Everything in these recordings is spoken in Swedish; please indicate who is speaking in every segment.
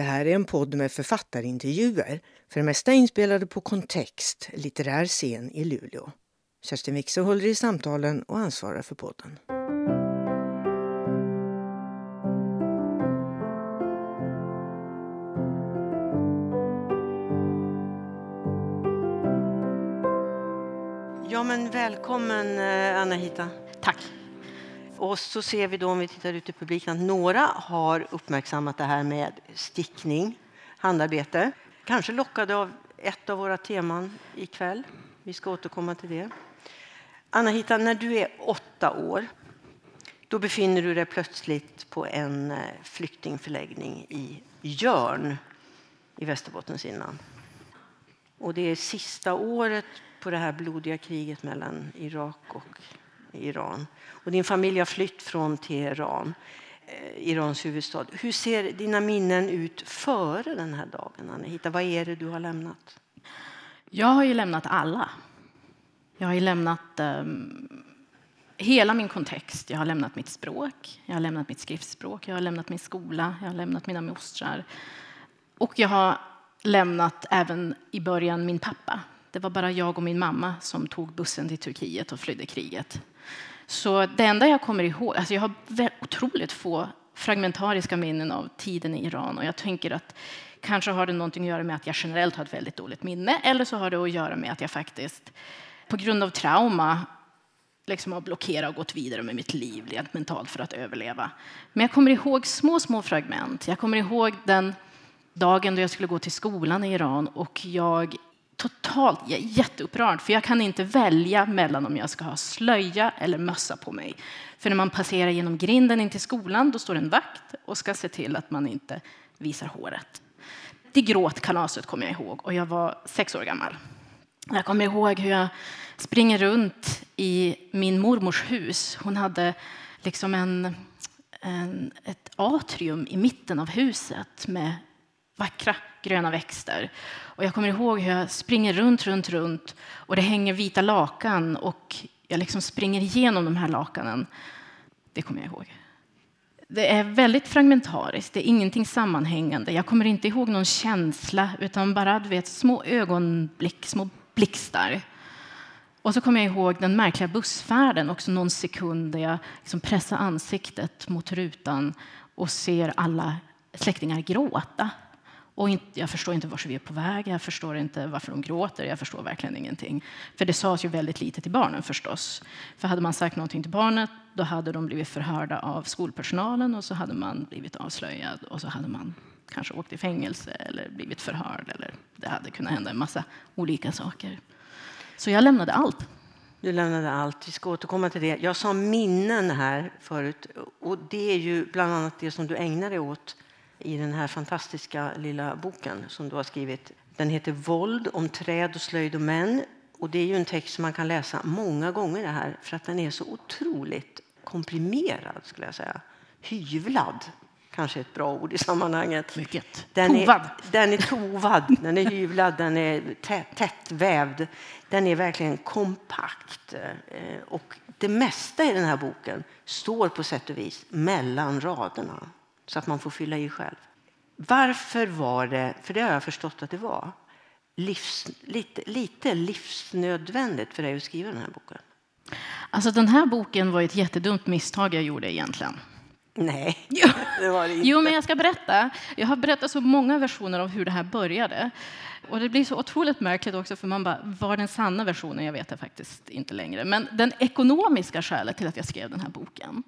Speaker 1: Det här är en podd med författarintervjuer, för det mesta inspelade på Kontext, litterär scen i Luleå. Kerstin Wixer håller i samtalen och ansvarar för podden. Ja, men välkommen eh, Anna-Hita.
Speaker 2: Tack.
Speaker 1: Och så ser vi då om vi tittar ut i publiken att några har uppmärksammat det här med stickning, handarbete. Kanske lockade av ett av våra teman ikväll. Vi ska återkomma till det. Anna-Hita, när du är åtta år då befinner du dig plötsligt på en eh, flyktingförläggning i Jörn i Västerbottens inland. Och det är sista året på det här blodiga kriget mellan Irak och Iran. Och din familj har flytt från Teheran, eh, Irans huvudstad. Hur ser dina minnen ut före den här dagen, Anahita? Vad är det du har lämnat?
Speaker 2: Jag har ju lämnat alla. Jag har lämnat um, hela min kontext. Jag har lämnat mitt språk, jag har lämnat mitt skriftspråk, jag har lämnat min skola, jag har lämnat mina mostrar. Och jag har lämnat även i början min pappa. Det var bara jag och min mamma som tog bussen till Turkiet och flydde kriget. Så det enda jag kommer ihåg, alltså jag har otroligt få fragmentariska minnen av tiden i Iran och jag tänker att kanske har det någonting att göra med att jag generellt har ett väldigt dåligt minne eller så har det att göra med att jag faktiskt på grund av trauma liksom har blockerat och gått vidare med mitt liv rent mentalt för att överleva. Men jag kommer ihåg små, små fragment. Jag kommer ihåg den dagen då jag skulle gå till skolan i Iran och jag totalt jag är jätteupprörd, för jag kan inte välja mellan om jag ska ha slöja eller mössa på mig. För när man passerar genom grinden in till skolan, då står en vakt och ska se till att man inte visar håret. Det gråtkalaset kommer jag ihåg och jag var sex år gammal. Jag kommer ihåg hur jag springer runt i min mormors hus. Hon hade liksom en, en, ett atrium i mitten av huset med vackra gröna växter. Och jag kommer ihåg hur jag springer runt, runt, runt och det hänger vita lakan och jag liksom springer igenom de här lakanen. Det kommer jag ihåg. Det är väldigt fragmentariskt, det är ingenting sammanhängande. Jag kommer inte ihåg någon känsla, utan bara du vet, små ögonblick, små blixtar. Och så kommer jag ihåg den märkliga bussfärden, också någon sekund där jag liksom pressar ansiktet mot rutan och ser alla släktingar gråta. Och inte, jag förstår inte vart vi är på väg, jag förstår inte varför de gråter, jag förstår verkligen ingenting. För det sades ju väldigt lite till barnen förstås. För hade man sagt någonting till barnet, då hade de blivit förhörda av skolpersonalen och så hade man blivit avslöjad och så hade man kanske åkt i fängelse eller blivit förhörd eller det hade kunnat hända en massa olika saker. Så jag lämnade allt.
Speaker 1: Du lämnade allt. Vi ska återkomma till det. Jag sa minnen här förut och det är ju bland annat det som du ägnar dig åt i den här fantastiska lilla boken som du har skrivit. Den heter Våld om träd och slöjd och män. Och det är ju en text som man kan läsa många gånger det här för att den är så otroligt komprimerad skulle jag säga. Hyvlad kanske ett bra ord i sammanhanget.
Speaker 2: Mycket.
Speaker 1: Den
Speaker 2: tovad.
Speaker 1: Är, den är tovad, den är hyvlad, den är tätt, tätt vävd. Den är verkligen kompakt. Eh, och det mesta i den här boken står på sätt och vis mellan raderna så att man får fylla i själv. Varför var det, för det har jag förstått att det var, livs, lite, lite livsnödvändigt för dig att skriva den här boken?
Speaker 2: Alltså den här boken var ett jättedumt misstag jag gjorde egentligen.
Speaker 1: Nej,
Speaker 2: jo.
Speaker 1: det var det inte.
Speaker 2: Jo, men jag ska berätta. Jag har berättat så många versioner av hur det här började. Och det blir så otroligt märkligt också, för man bara, var den sanna versionen? Jag vet det faktiskt inte längre. Men den ekonomiska skälet till att jag skrev den här boken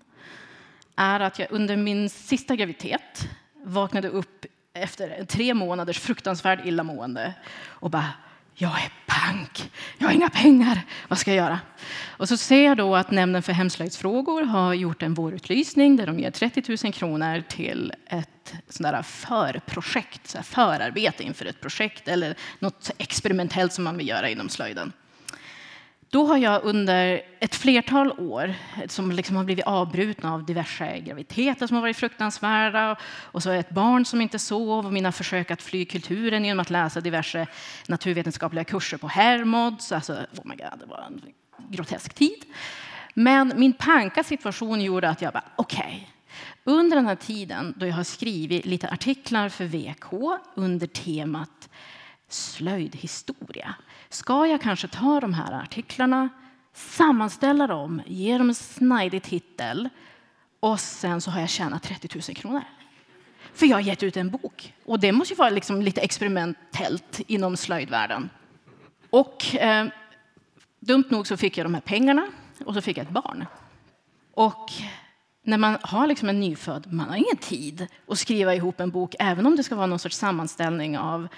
Speaker 2: är att jag under min sista graviditet vaknade upp efter tre månaders fruktansvärd illamående och bara jag är pank, jag har inga pengar, vad ska jag göra? Och så ser jag då att Nämnden för hemslöjdsfrågor har gjort en vårutlysning där de ger 30 000 kronor till ett sådär förprojekt, sådär förarbete inför ett projekt eller något experimentellt som man vill göra inom slöjden. Då har jag under ett flertal år eh, som liksom har blivit avbrutna av diverse graviditeter som har varit fruktansvärda och så ett barn som inte sov och mina försök att fly kulturen genom att läsa diverse naturvetenskapliga kurser på Hermods. Alltså, oh my God, det var en grotesk tid. Men min panka situation gjorde att jag bara, okej, okay, Under den här tiden då jag har skrivit lite artiklar för VK under temat slöjdhistoria ska jag kanske ta de här artiklarna, sammanställa dem, ge dem en snajdig titel och sen så har jag tjänat 30 000 kronor. För jag har gett ut en bok. Och det måste ju vara liksom lite experimentellt inom slöjdvärlden. Och eh, dumt nog så fick jag de här pengarna och så fick jag ett barn. Och när man har liksom en nyfödd, man har ingen tid att skriva ihop en bok, även om det ska vara någon sorts sammanställning av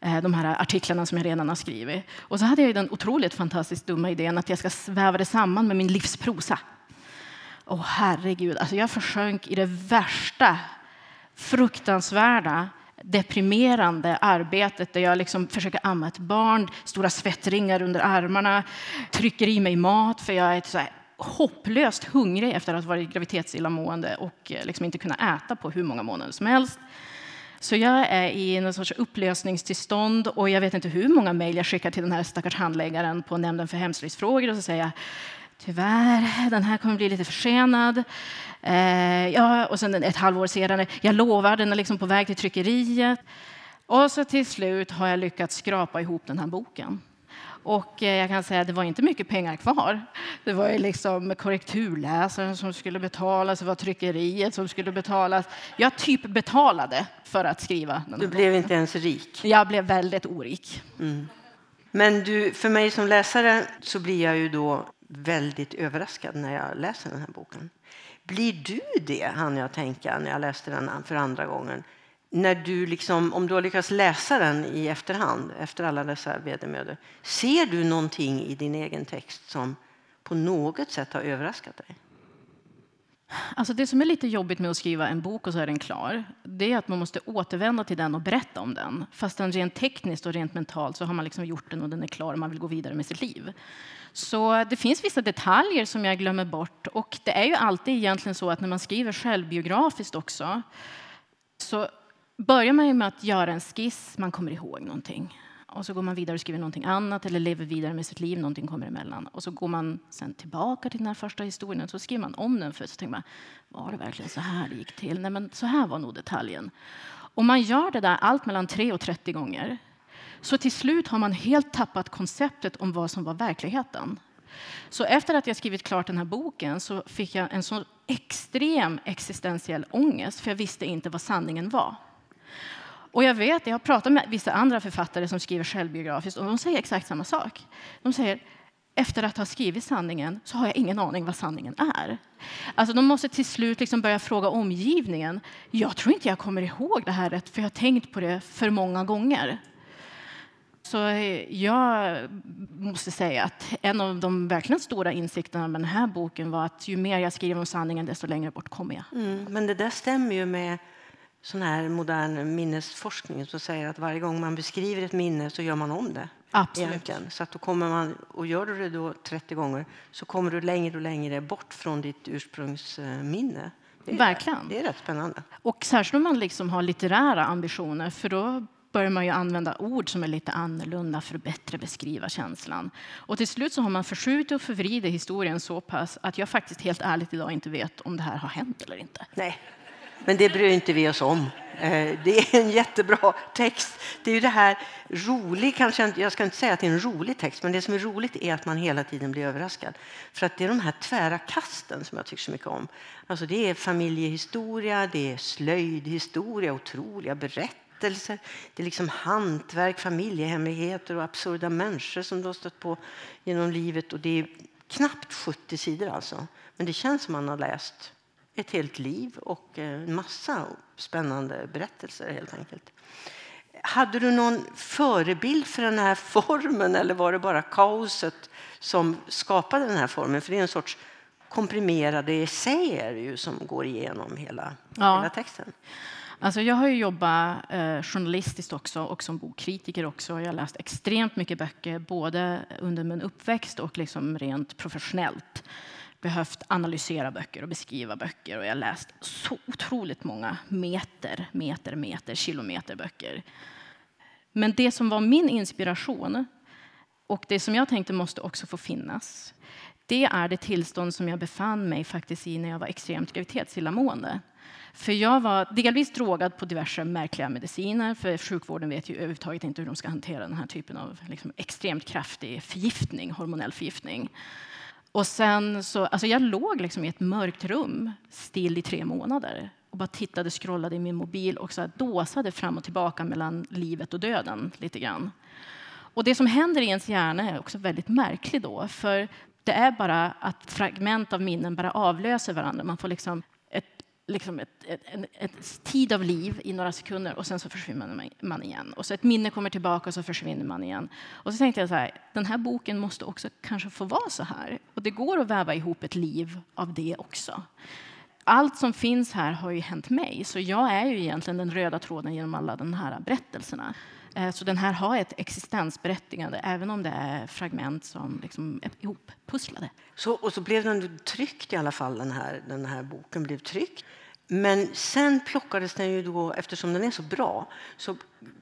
Speaker 2: Eh, de här artiklarna som jag redan har skrivit. Och så hade jag den otroligt fantastiskt dumma idén att jag ska sväva det samman med min livsprosa. Åh herregud, alltså jag försjönk i det värsta, fruktansvärda, deprimerande arbetet där jag liksom försöker amma ett barn, stora svettringar under armarna, trycker i mig mat för jag är så hopplöst hungrig efter att ha varit graviditetsillamående och eh, liksom inte kunna äta på hur många månader som helst. Så jag är i någon sorts upplösningstillstånd och jag vet inte hur många mejl jag skickar till den här stackars handläggaren på Nämnden för hemslöjdsfrågor och så säger jag Tyvärr, den här kommer bli lite försenad. Eh, ja, och sen ett halvår senare, jag lovar, den är liksom på väg till tryckeriet. Och så till slut har jag lyckats skrapa ihop den här boken. Och eh, jag kan säga att det var inte mycket pengar kvar. Det var ju liksom korrekturläsaren som skulle betalas, det var tryckeriet som skulle betalas. Jag typ betalade för att skriva.
Speaker 1: Du blev inte ens rik?
Speaker 2: Jag blev väldigt orik. Mm.
Speaker 1: Men du, för mig som läsare så blir jag ju då väldigt överraskad när jag läser den här boken. Blir du det, hann jag tänka när jag läste den för andra gången? När du liksom, om du har lyckats läsa den i efterhand, efter alla dessa vedermödor, ser du någonting i din egen text som på något sätt har överraskat dig?
Speaker 2: Alltså det som är lite jobbigt med att skriva en bok och så är den klar, det är att man måste återvända till den och berätta om den. Fast rent tekniskt och rent mentalt så har man liksom gjort den och den är klar och man vill gå vidare med sitt liv. Så det finns vissa detaljer som jag glömmer bort. Och det är ju alltid egentligen så att när man skriver självbiografiskt också så börjar man med att göra en skiss, man kommer ihåg någonting. Och så går man vidare och skriver någonting annat eller lever vidare med sitt liv, någonting kommer emellan. Och så går man sen tillbaka till den här första historien och så skriver man om den för så tänker man, var det verkligen så här det gick till? Nej, men så här var nog detaljen. Och man gör det där allt mellan 3 och 30 gånger. Så till slut har man helt tappat konceptet om vad som var verkligheten. Så efter att jag skrivit klart den här boken så fick jag en så extrem existentiell ångest för jag visste inte vad sanningen var. Och jag vet, jag har pratat med vissa andra författare som skriver självbiografiskt och de säger exakt samma sak. De säger efter att ha skrivit sanningen så har jag ingen aning vad sanningen är. Alltså de måste till slut liksom börja fråga omgivningen. Jag tror inte jag kommer ihåg det här rätt för jag har tänkt på det för många gånger. Så eh, jag måste säga att en av de verkligen stora insikterna med den här boken var att ju mer jag skriver om sanningen, desto längre bort kommer jag.
Speaker 1: Mm, men det där stämmer ju med sån här modern minnesforskning som säger att varje gång man beskriver ett minne så gör man om det.
Speaker 2: Absolut. Egentligen.
Speaker 1: Så att då kommer man, och gör du det då 30 gånger så kommer du längre och längre bort från ditt ursprungsminne.
Speaker 2: Det är, Verkligen.
Speaker 1: Det är rätt spännande.
Speaker 2: Och särskilt om man liksom har litterära ambitioner för då börjar man ju använda ord som är lite annorlunda för att bättre beskriva känslan. Och till slut så har man förskjutit och förvridit historien så pass att jag faktiskt helt ärligt idag inte vet om det här har hänt eller inte.
Speaker 1: Nej, men det bryr inte vi oss om. Eh, det är en jättebra text. Det är ju det här rolig, kanske jag ska inte säga att det är en rolig text, men det som är roligt är att man hela tiden blir överraskad. För att det är de här tvära kasten som jag tycker så mycket om. Alltså det är familjehistoria, det är slöjdhistoria, otroliga berättelser berättelser. Det är liksom hantverk, familjehemligheter och absurda människor som du har stött på genom livet. Och det är knappt 70 sidor alltså. Men det känns som man har läst ett helt liv och en massa spännande berättelser helt enkelt. Hade du någon förebild för den här formen eller var det bara kaoset som skapade den här formen? För det är en sorts komprimerade essäer som går igenom hela, ja. hela texten.
Speaker 2: Alltså jag har jobbat eh, journalistiskt också och som bokkritiker också. Jag har läst extremt mycket böcker, både under min uppväxt och liksom rent professionellt. Behövt analysera böcker och beskriva böcker och jag har läst så otroligt många meter, meter, meter, kilometer böcker. Men det som var min inspiration och det som jag tänkte måste också få finnas, det är det tillstånd som jag befann mig faktiskt i när jag var extremt graviditetsillamående. För jag var delvis drogad på diverse märkliga mediciner, för sjukvården vet ju överhuvudtaget inte hur de ska hantera den här typen av liksom, extremt kraftig förgiftning, hormonell förgiftning. Och sen så, alltså jag låg liksom i ett mörkt rum still i tre månader och bara tittade, scrollade i min mobil och så dåsade fram och tillbaka mellan livet och döden lite grann. Och det som händer i ens hjärna är också väldigt märkligt då, för det är bara att fragment av minnen bara avlöser varandra. Man får liksom liksom ett, ett, en ett tid av liv i några sekunder och sen så försvinner man igen. Och så ett minne kommer tillbaka och så försvinner man igen. Och så tänkte jag så här, den här boken måste också kanske få vara så här. Och det går att väva ihop ett liv av det också allt som finns här har ju hänt mig, så jag är ju egentligen den röda tråden genom alla de här berättelserna. Eh, så den här har ett existensberättigande, även om det är fragment som liksom är ihoppusslade.
Speaker 1: Så, och så blev den tryckt i alla fall, den här, den här boken blev tryckt. Men sen plockades den ju då, eftersom den är så bra, så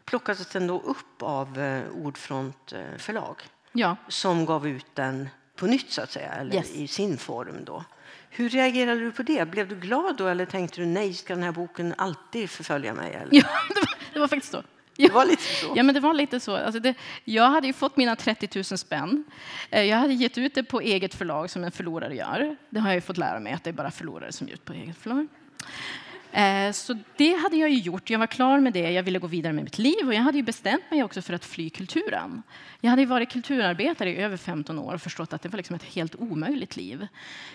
Speaker 1: plockades den då upp av eh, Ordfront eh, förlag
Speaker 2: ja.
Speaker 1: som gav ut den på nytt så att säga, eller
Speaker 2: yes.
Speaker 1: i sin form då. Hur reagerade du på det? Blev du glad då eller tänkte du nej, ska den här boken alltid förfölja mig? Eller?
Speaker 2: Ja, det var, det var faktiskt så.
Speaker 1: Det var lite så.
Speaker 2: Ja, men det var lite så. Alltså det, jag hade ju fått mina 30 000 spänn. Eh, jag hade gett ut det på eget förlag som en förlorare gör. Det har jag fått lära mig att det är bara förlorare som ger ut på eget förlag. Eh, så det hade jag gjort. Jag var klar med det. Jag ville gå vidare med mitt liv och jag hade bestämt mig också för att fly kulturen. Jag hade varit kulturarbetare i över 15 år och förstått att det var liksom ett helt omöjligt liv.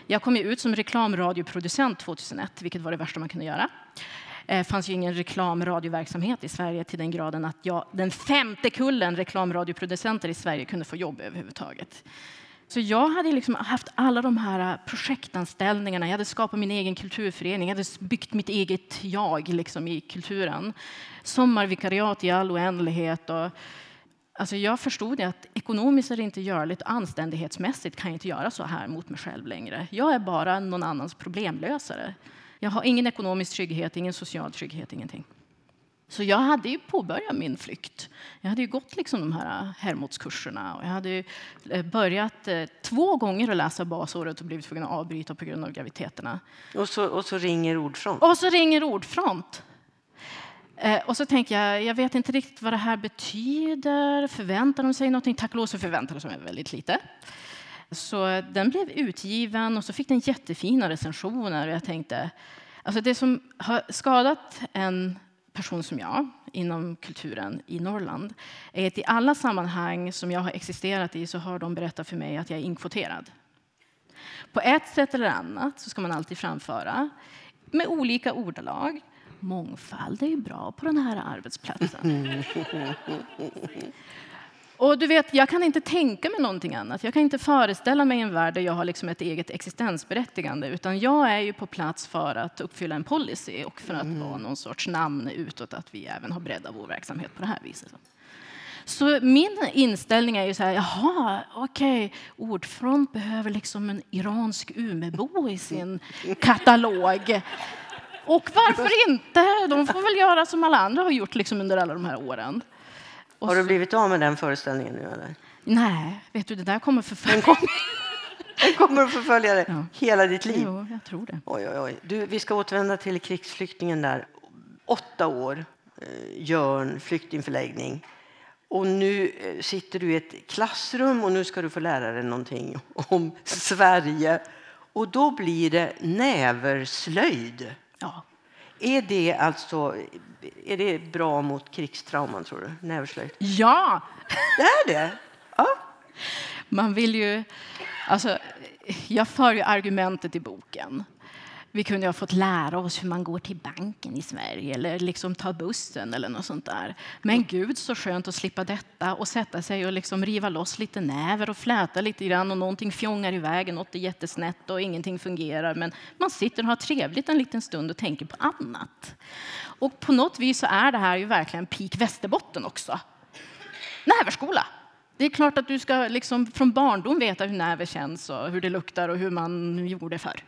Speaker 2: Jag kom ut som reklamradioproducent 2001, vilket var det värsta man kunde göra. Det eh, fanns ju ingen reklamradioverksamhet i Sverige till den graden att jag, den femte kullen reklamradioproducenter i Sverige kunde få jobb överhuvudtaget. Så jag hade liksom haft alla de här projektanställningarna. Jag hade skapat min egen kulturförening. Jag hade byggt mitt eget jag liksom, i kulturen. Sommarvikariat i all oändlighet. Och, alltså jag förstod att ekonomiskt är det inte görligt. Anständighetsmässigt kan jag inte göra så här mot mig själv längre. Jag är bara någon annans problemlösare. Jag har ingen ekonomisk trygghet, ingen social trygghet, ingenting. Så jag hade ju påbörjat min flykt. Jag hade ju gått liksom de här Hermodskurserna och jag hade eh, börjat eh, två gånger att läsa basåret och blivit tvungen att avbryta på grund av graviditeterna.
Speaker 1: Och så, och så ringer Ordfront?
Speaker 2: Och så ringer Ordfront. Eh, och så tänker jag, jag vet inte riktigt vad det här betyder. Förväntar de sig någonting? Tack och lov så förväntade de sig väldigt lite. Så den blev utgiven och så fick den jättefina recensioner. Och jag tänkte, alltså det som har skadat en person som jag inom kulturen i Norrland är att i alla sammanhang som jag har existerat i så har de berättat för mig att jag är inkvoterad. På ett sätt eller annat så ska man alltid framföra med olika ordalag. Mångfald är ju bra på den här arbetsplatsen. Och du vet, jag kan inte tänka mig någonting annat. Jag kan inte föreställa mig en värld där jag har liksom ett eget existensberättigande. Utan jag är ju på plats för att uppfylla en policy och för att mm. vara någon sorts namn utåt att vi även har breddat vår verksamhet på det här viset. Så min inställning är ju så här, jaha, okej, okay, Ordfront behöver liksom en iransk Umebo i sin katalog. Och varför inte? De får väl göra som alla andra har gjort liksom under alla de här åren.
Speaker 1: Och har du blivit av med den föreställningen nu eller?
Speaker 2: Nej, vet du, det där kommer förfölja den
Speaker 1: den kommer att förfölja dig ja. hela ditt liv.
Speaker 2: Jo, jag tror det.
Speaker 1: Oj, oj, oj. Du, vi ska återvända till krigsflyktingen där. Åtta år, eh, Jörn, flyktingförläggning. Och nu eh, sitter du i ett klassrum och nu ska du få lära dig någonting om Sverige. Och då blir det näverslöjd.
Speaker 2: Ja.
Speaker 1: Är det alltså är det bra mot krigstrauman, tror du? Näverslöjd?
Speaker 2: Ja!
Speaker 1: Det är det? Ja.
Speaker 2: Man vill ju... Alltså, jag för ju argumentet i boken. Vi kunde ha fått lära oss hur man går till banken i Sverige eller liksom ta bussen eller något sånt där. Men gud så skönt att slippa detta och sätta sig och liksom riva loss lite näver och fläta lite grann och någonting fjongar iväg, något är jättesnett och ingenting fungerar. Men man sitter och har trevligt en liten stund och tänker på annat. Och på något vis så är det här ju verkligen peak Västerbotten också. Näverskola. Det är klart att du ska liksom från barndom veta hur näver känns och hur det luktar och hur man gjorde förr.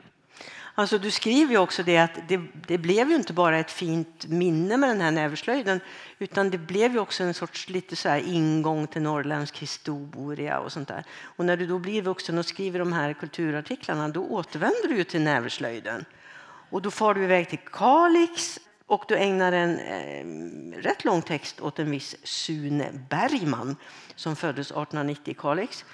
Speaker 1: Alltså, du skriver ju också det att det, det, blev ju inte bara ett fint minne med den här näverslöjden utan det blev ju också en sorts lite så ingång till norrländsk historia och sånt där. Och när du då blir vuxen och skriver de här kulturartiklarna då återvänder du ju till näverslöjden. Och då far du iväg till Kalix och du ägnar en eh, rätt lång text åt en viss Sune Bergman som föddes 1890 i Kalix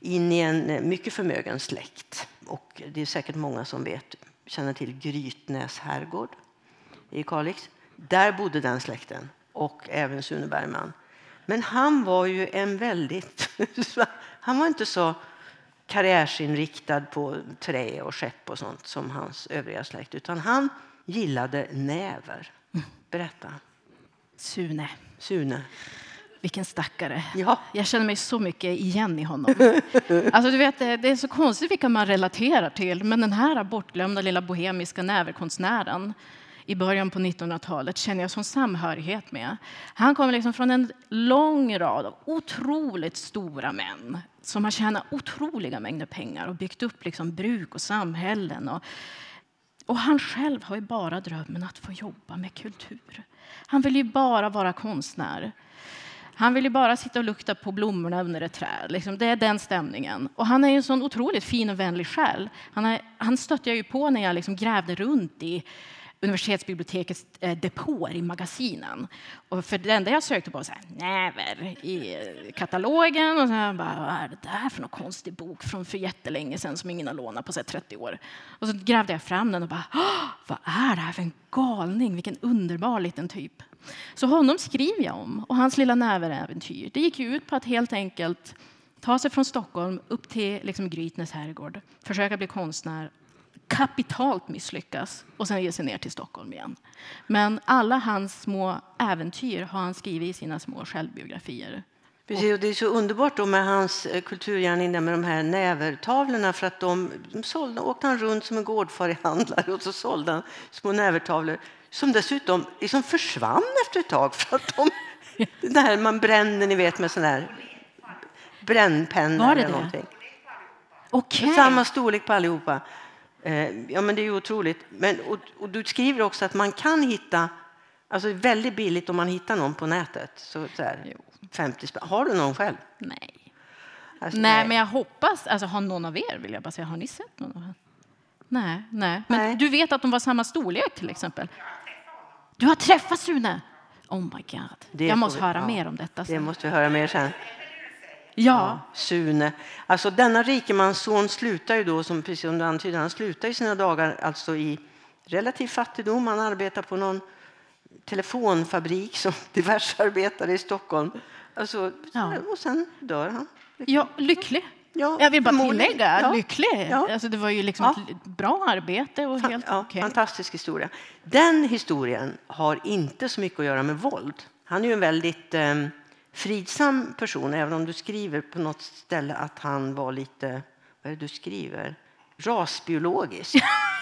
Speaker 1: in i en eh, mycket förmögen släkt. Och det är säkert många som vet, känner till Grytnäs herrgård i Kalix. Där bodde den släkten och även Sune Bergman. Men han var ju en väldigt... han var inte så karriärsinriktad på trä och skepp och sånt som hans övriga släkt. Utan han gillade näver. Berätta.
Speaker 2: Sune.
Speaker 1: Sune.
Speaker 2: Vilken stackare.
Speaker 1: Ja.
Speaker 2: Jag känner mig så mycket igen i honom. alltså, du vet, det är så konstigt vilka man relaterar till. Men den här bortglömda lilla bohemiska näverkonstnären i början på 1900-talet känner jag som samhörighet med. Han kommer liksom från en lång rad av otroligt stora män som har tjänat otroliga mängder pengar och byggt upp liksom bruk och samhällen. Och, och han själv har ju bara drömmen att få jobba med kultur. Han vill ju bara vara konstnär. Han vill ju bara sitta och lukta på blommorna under ett träd. Liksom, det är den stämningen. Och han är ju en sån otroligt fin och vänlig själ. Han, är, han stötte jag ju på när jag liksom grävde runt i universitetsbibliotekets eh, depåer i magasinen. Och för det enda jag sökte på var så här, näver i katalogen. Och så här, bara, vad är det där för någon konstig bok från för jättelänge sedan som ingen har lånat på så 30 år? Och så grävde jag fram den och bara, vad är det här för en galning? Vilken underbar liten typ. Så honom skriver jag om och hans lilla näveräventyr. Det gick ut på att helt enkelt ta sig från Stockholm upp till liksom Grytnäs herrgård, försöka bli konstnär kapitalt misslyckas och sen ge sig ner till Stockholm igen. Men alla hans små äventyr har han skrivit i sina små självbiografier.
Speaker 1: Precis, och det är så underbart då med hans eh, kulturgärning med de här nävertavlorna för att de, de sålde, åkte han runt som en gårdfarihandlare och så sålde han små nävertavlor som dessutom liksom försvann efter ett tag för att de, det här man bränner ni vet med sån här brännpenna eller
Speaker 2: det?
Speaker 1: någonting.
Speaker 2: Okay.
Speaker 1: Samma storlek på allihopa. Eh, ja, men det är ju otroligt. Men, och, och, du skriver också att man kan hitta, alltså väldigt billigt om man hittar någon på nätet. Så, så här, 50 spänn. Har du någon själv?
Speaker 2: Nej.
Speaker 1: Alltså,
Speaker 2: nej, men jag hoppas, alltså har någon av er, vill jag bara säga, har ni sett någon av er? Nej, nej. Men
Speaker 1: Nej.
Speaker 2: du vet att de var samma storlek till exempel? Du har träffat Sune? Oh my god.
Speaker 1: Det
Speaker 2: jag måste
Speaker 1: vi-
Speaker 2: höra
Speaker 1: ja,
Speaker 2: mer om detta
Speaker 1: Det
Speaker 2: sen.
Speaker 1: måste vi höra mer sen.
Speaker 2: Ja.
Speaker 1: Sune. Alltså denna rikemansson slutar ju då, som precis som du antyder, han slutar i sina dagar alltså i relativ fattigdom. Han arbetar på någon telefonfabrik som diversarbetare i Stockholm. Alltså,
Speaker 2: Ja.
Speaker 1: Och sen dör han.
Speaker 2: ja, lycklig.
Speaker 1: Ja,
Speaker 2: Jag vill bara tillägga,
Speaker 1: Ja.
Speaker 2: lycklig.
Speaker 1: Ja.
Speaker 2: Alltså, det var ju liksom
Speaker 1: Ja.
Speaker 2: ett bra arbete och
Speaker 1: Fa-
Speaker 2: helt
Speaker 1: ja,
Speaker 2: okej.
Speaker 1: Fantastisk historia. Den historien har inte så mycket att göra med våld. Han är ju en väldigt eh, fridsam person, även om du skriver på något ställe att han var lite, vad är det du skriver? Rasbiologisk.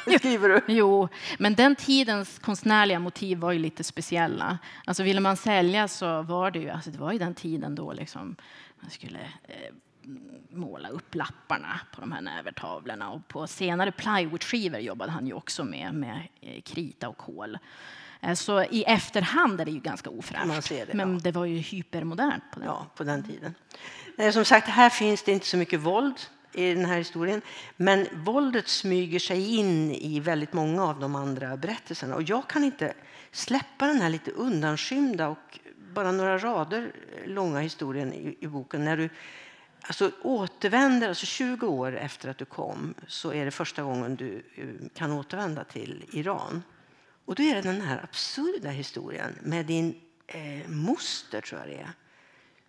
Speaker 1: skriver du?
Speaker 2: Jo, men den tidens konstnärliga motiv var ju lite speciella. Alltså ville man sälja så var det ju, alltså det var ju den tiden då liksom man skulle eh, måla upp lapparna på de här nävertavlorna och på senare plywoodskivor jobbade han ju också med, med eh, krita och kol. Eh, Så i efterhand är det ju ganska ofräscht.
Speaker 1: Det,
Speaker 2: men
Speaker 1: ja.
Speaker 2: det var ju hypermodernt på den
Speaker 1: Ja, på den tiden. Eh, Som sagt, här finns det inte så mycket våld i den här historien. Men våldet smyger sig in i väldigt många av de andra berättelserna. Och jag kan inte släppa den här lite undanskymda och bara några rader långa historien i, i boken. När du alltså, återvänder, alltså 20 år efter att du kom, så är det första gången du eh, kan återvända till Iran. Och då är det den här absurda historien med din eh, moster, tror jag det är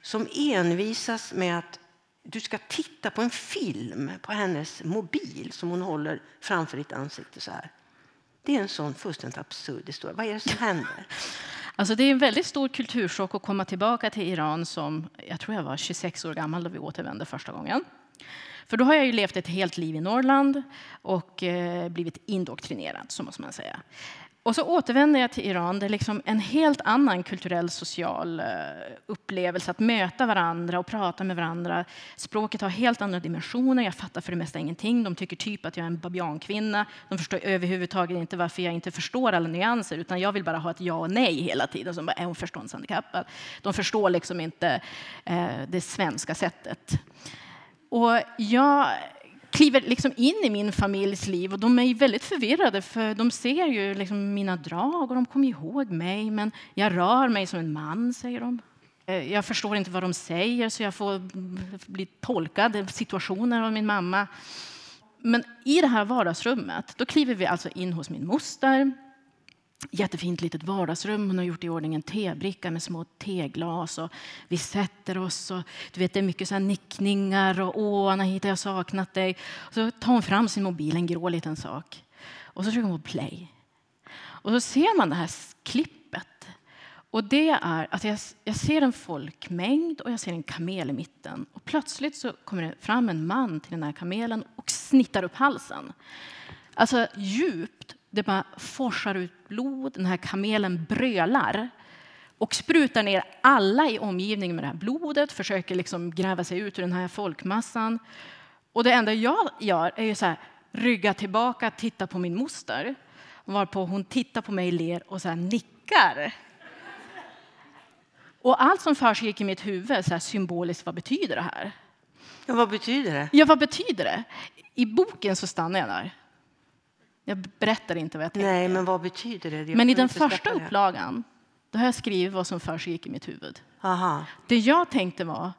Speaker 1: som envisas med att du ska titta på en film på hennes mobil som hon håller framför ditt ansikte så här. Det är en sån fullständigt absurd historia. Vad är det som händer?
Speaker 2: Alltså det är en väldigt stor kulturchock att komma tillbaka till Iran som jag tror jag var 26 år gammal då vi återvände första gången. För då har jag ju levt ett helt liv i Norrland och eh, blivit indoktrinerad, så måste man säga. Och så återvänder jag till Iran. Det är liksom en helt annan kulturell social eh, upplevelse att möta varandra och prata med varandra. Språket har helt andra dimensioner. Jag fattar för det mesta ingenting. De tycker typ att jag är en babiankvinna. De förstår överhuvudtaget inte varför jag inte förstår alla nyanser utan jag vill bara ha ett ja och nej hela tiden. Som bara, är hon förståndshandikappad? De förstår liksom inte eh, det svenska sättet. Och jag kliver liksom in i min familjs liv och de är väldigt förvirrade för de ser ju liksom mina drag och de kommer ihåg mig men jag rör mig som en man, säger de. Eh, jag förstår inte vad de säger så jag får bli tolkad situationer av min mamma. Men i det här vardagsrummet då kliver vi alltså in hos min moster jättefint litet vardagsrum. Hon har gjort i ordning en tebricka med små teglas. Och vi sätter oss och du vet, det är mycket så nickningar och åh Anahita, jag har saknat dig. Och så tar hon fram sin mobil, en grå liten sak. Och så trycker hon på play. Och så ser man det här klippet. Och det är att jag, jag ser en folkmängd och jag ser en kamel i mitten. Och plötsligt så kommer det fram en man till den här kamelen och snittar upp halsen. Alltså djupt det bara forsar ut blod. Den här kamelen brölar och sprutar ner alla i omgivningen med det här blodet, försöker liksom gräva sig ut ur den här folkmassan. Och det enda jag gör är ju så här, rygga tillbaka, titta på min moster. Varpå hon tittar på mig, ler och så nickar. Och allt som försiggick i mitt huvud, så symboliskt, vad betyder det här?
Speaker 1: Ja, vad betyder det?
Speaker 2: Ja, vad betyder det? I boken så stannar jag där. Jag berättar inte vad jag tänkte.
Speaker 1: Nej, men vad betyder det? Jag
Speaker 2: men i den första upplagan då har jag skrivit vad som försiggick i mitt huvud.
Speaker 1: Aha.
Speaker 2: Det jag tänkte var,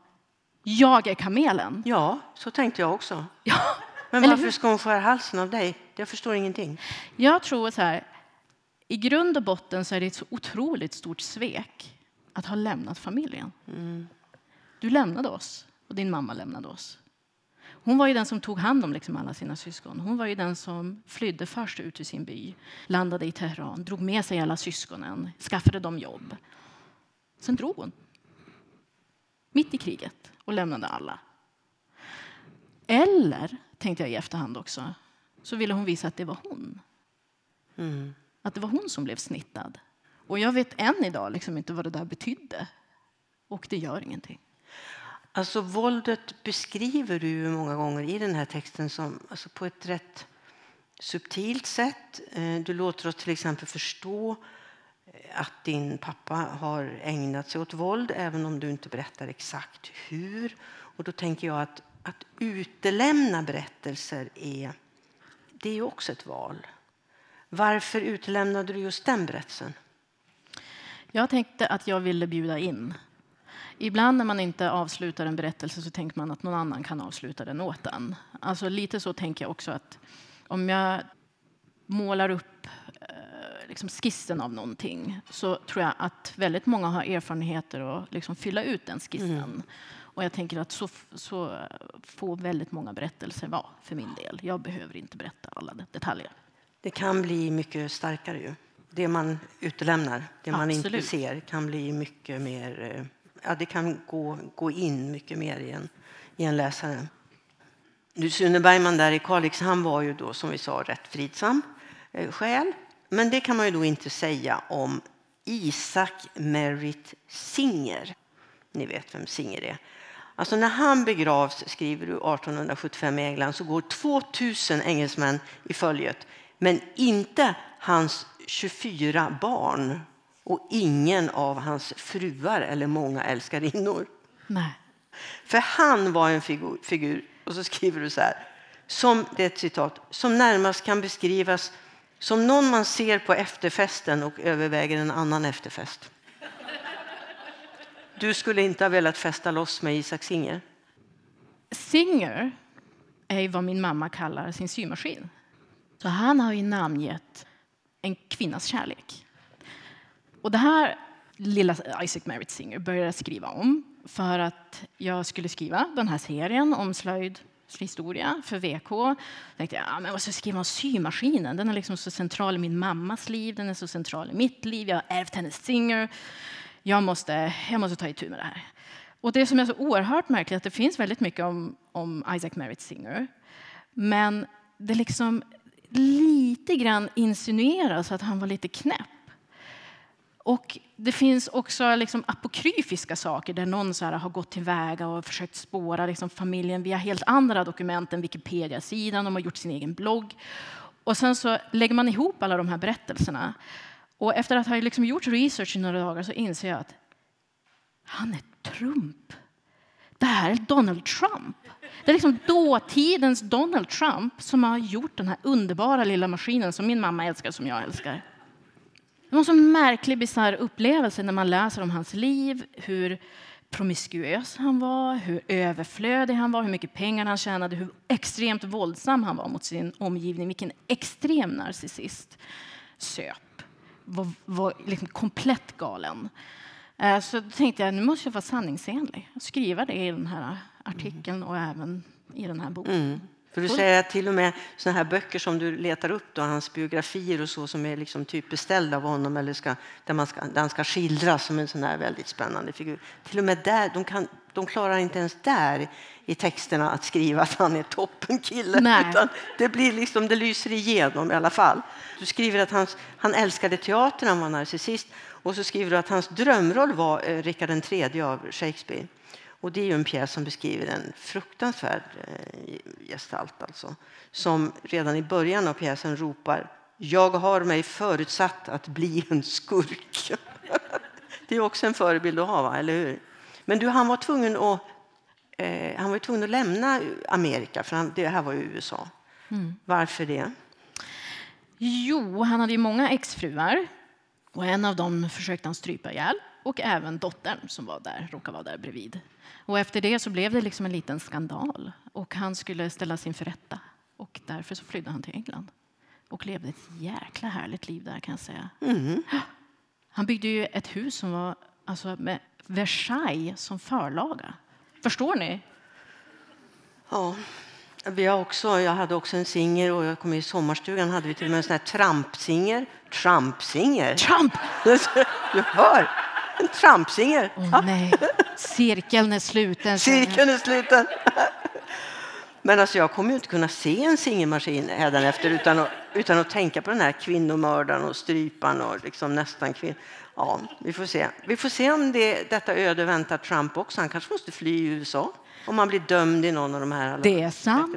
Speaker 2: jag är kamelen.
Speaker 1: Ja, så tänkte jag också.
Speaker 2: Ja.
Speaker 1: Men varför ska hon skära halsen av dig? Jag förstår ingenting.
Speaker 2: Jag tror så här, i grund och botten så är det ett så otroligt stort svek att ha lämnat familjen. Mm. Du lämnade oss och din mamma lämnade oss. Hon var ju den som tog hand om liksom alla sina syskon. Hon var ju den som flydde först ut ur sin by, landade i Teheran, drog med sig alla syskonen, skaffade dem jobb. Sen drog hon. Mitt i kriget och lämnade alla. Eller, tänkte jag i efterhand också, så ville hon visa att det var hon. Mm. Att det var hon som blev snittad. Och jag vet än idag liksom inte vad det där betydde. Och det gör ingenting.
Speaker 1: Alltså våldet beskriver du många gånger i den här texten som, alltså på ett rätt subtilt sätt. Eh, du låter oss till exempel förstå eh, att din pappa har ägnat sig åt våld även om du inte berättar exakt hur. Och då tänker jag att, att utelämna berättelser är, det är också ett val. Varför utelämnade du just den berättelsen?
Speaker 2: Jag tänkte att jag ville bjuda in Ibland när man inte avslutar en berättelse så tänker man att någon annan kan avsluta den åt en. Alltså lite så tänker jag också att om jag målar upp eh, liksom skissen av någonting så tror jag att väldigt många har erfarenheter att liksom fylla ut den skissen. Mm. Och jag tänker att så, så får väldigt många berättelser vara för min del. Jag behöver inte berätta alla detaljer.
Speaker 1: Det kan bli mycket starkare ju. Det man utelämnar, det man
Speaker 2: Absolut.
Speaker 1: inte ser kan bli mycket mer eh, ja, det kan gå, gå in mycket mer i en, i en läsare. Du, Sune Bergman där i Kalix, han var ju då som vi sa rätt fridsam eh, själ. Men det kan man ju då inte säga om Isaac Merritt Singer. Ni vet vem Singer är. Alltså när han begravs, skriver du 1875 i England, så går 2000 engelsmän i följet. Men inte hans 24 barn och ingen av hans fruar eller många älskarinnor.
Speaker 2: Nej.
Speaker 1: För han var en figur, figur, och så skriver du så här, som, det är ett citat, som närmast kan beskrivas som någon man ser på efterfesten och överväger en annan efterfest. Du skulle inte ha velat festa loss med Isak Singer?
Speaker 2: Singer är vad min mamma kallar sin symaskin. Så han har ju namngett en kvinnas kärlek. Och det här lilla Isaac Merritt Singer började jag skriva om för att jag skulle skriva den här serien om slöjd historia för VK. Jag tänkte ja, men jag måste skriva om symaskinen. Den är liksom så central i min mammas liv, den är så central i mitt liv. Jag har ärvt hennes Singer. Jag måste, jag måste ta itu med det här. Och det som är så oerhört märkligt är att det finns väldigt mycket om, om Isaac Merritt Singer. Men det liksom lite grann insinueras att han var lite knäpp. Och det finns också liksom apokryfiska saker där någon så har gått tillväga och försökt spåra liksom familjen via helt andra dokument än Wikipedia-sidan. De har gjort sin egen blogg. Och sen så lägger man ihop alla de här berättelserna. Och efter att ha liksom gjort research i några dagar så inser jag att han är Trump. Det här är Donald Trump. Det är liksom dåtidens Donald Trump som har gjort den här underbara lilla maskinen som min mamma älskar som jag älskar. Det var en sån märklig, bisarr upplevelse när man läser om hans liv, hur promiskuös han var, hur överflödig han var, hur mycket pengar han tjänade, hur extremt våldsam han var mot sin omgivning, vilken extrem narcissist. Söp, var, var liksom komplett galen. Eh, så då tänkte jag nu måste jag vara sanningsenlig och skriva det i den här artikeln och även i den här boken. Mm.
Speaker 1: För du säger att till och med såna här böcker som du letar upp, då, hans biografier och så som är liksom typ beställda av honom eller ska, där, man ska, där han ska skildras som en sån här väldigt spännande figur. Till och med där, de, kan, de klarar inte ens där i texterna att skriva att han är toppenkille. Utan det, blir liksom, det lyser igenom i alla fall. Du skriver att hans, han älskade teatern, han var narcissist. Och så skriver du att hans drömroll var eh, Rikard III av Shakespeare. Och det är en pjäs som beskriver en fruktansvärd eh, gestalt alltså, som redan i början av pjäsen ropar Jag har mig förutsatt att bli en skurk. det är också en förebild att ha, va? eller hur? Men du, han var tvungen att, eh, han var tvungen att lämna Amerika, för han, det här var ju USA. Mm. Varför det?
Speaker 2: Jo, han hade ju många exfruar och en av dem försökte han strypa ihjäl och även dottern som var där, råkade vara där bredvid. Och efter det så blev det liksom en liten skandal och han skulle ställas inför rätta. Och därför så flydde han till England och levde ett jäkla härligt liv där kan jag säga. Mm. Han byggde ju ett hus som var alltså, med Versailles som förlaga. Förstår ni?
Speaker 1: Ja. Vi har också, jag hade också en singer och jag kom i sommarstugan hade vi till och med en sån här trampsinger. Trampsinger?
Speaker 2: Trump!
Speaker 1: Du hör! En trampsinger.
Speaker 2: Oh, nej. Cirkeln är sluten.
Speaker 1: Cirkeln är sluten. Men alltså jag kommer ju inte kunna se en singelmaskin efter utan att, utan att tänka på den här kvinnomördaren och stryparen och liksom nästan kvinn. Ja, vi får se. Vi får se om det, detta öde väntar Trump också. Han kanske måste fly i USA om han blir dömd i någon av de här
Speaker 2: det är sant.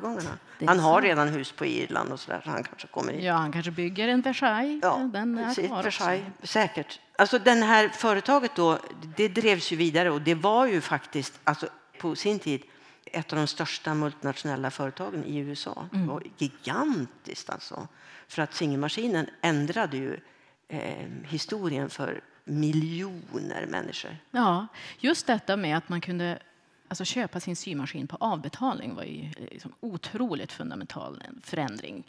Speaker 1: Det är han har sant. redan hus på Irland och så där, så han kanske kommer hit.
Speaker 2: Ja, han kanske bygger en Versailles.
Speaker 1: Ja, den är precis, Versailles, säkert. Alltså den här företaget då, det drevs ju vidare och det var ju faktiskt alltså, på sin tid ett av de största multinationella företagen i USA. Mm. Det var gigantiskt alltså. För att singelmaskinen ändrade ju eh, historien för miljoner människor.
Speaker 2: Ja, just detta med att man kunde alltså köpa sin symaskin på avbetalning var ju eh, liksom otroligt fundamental förändring.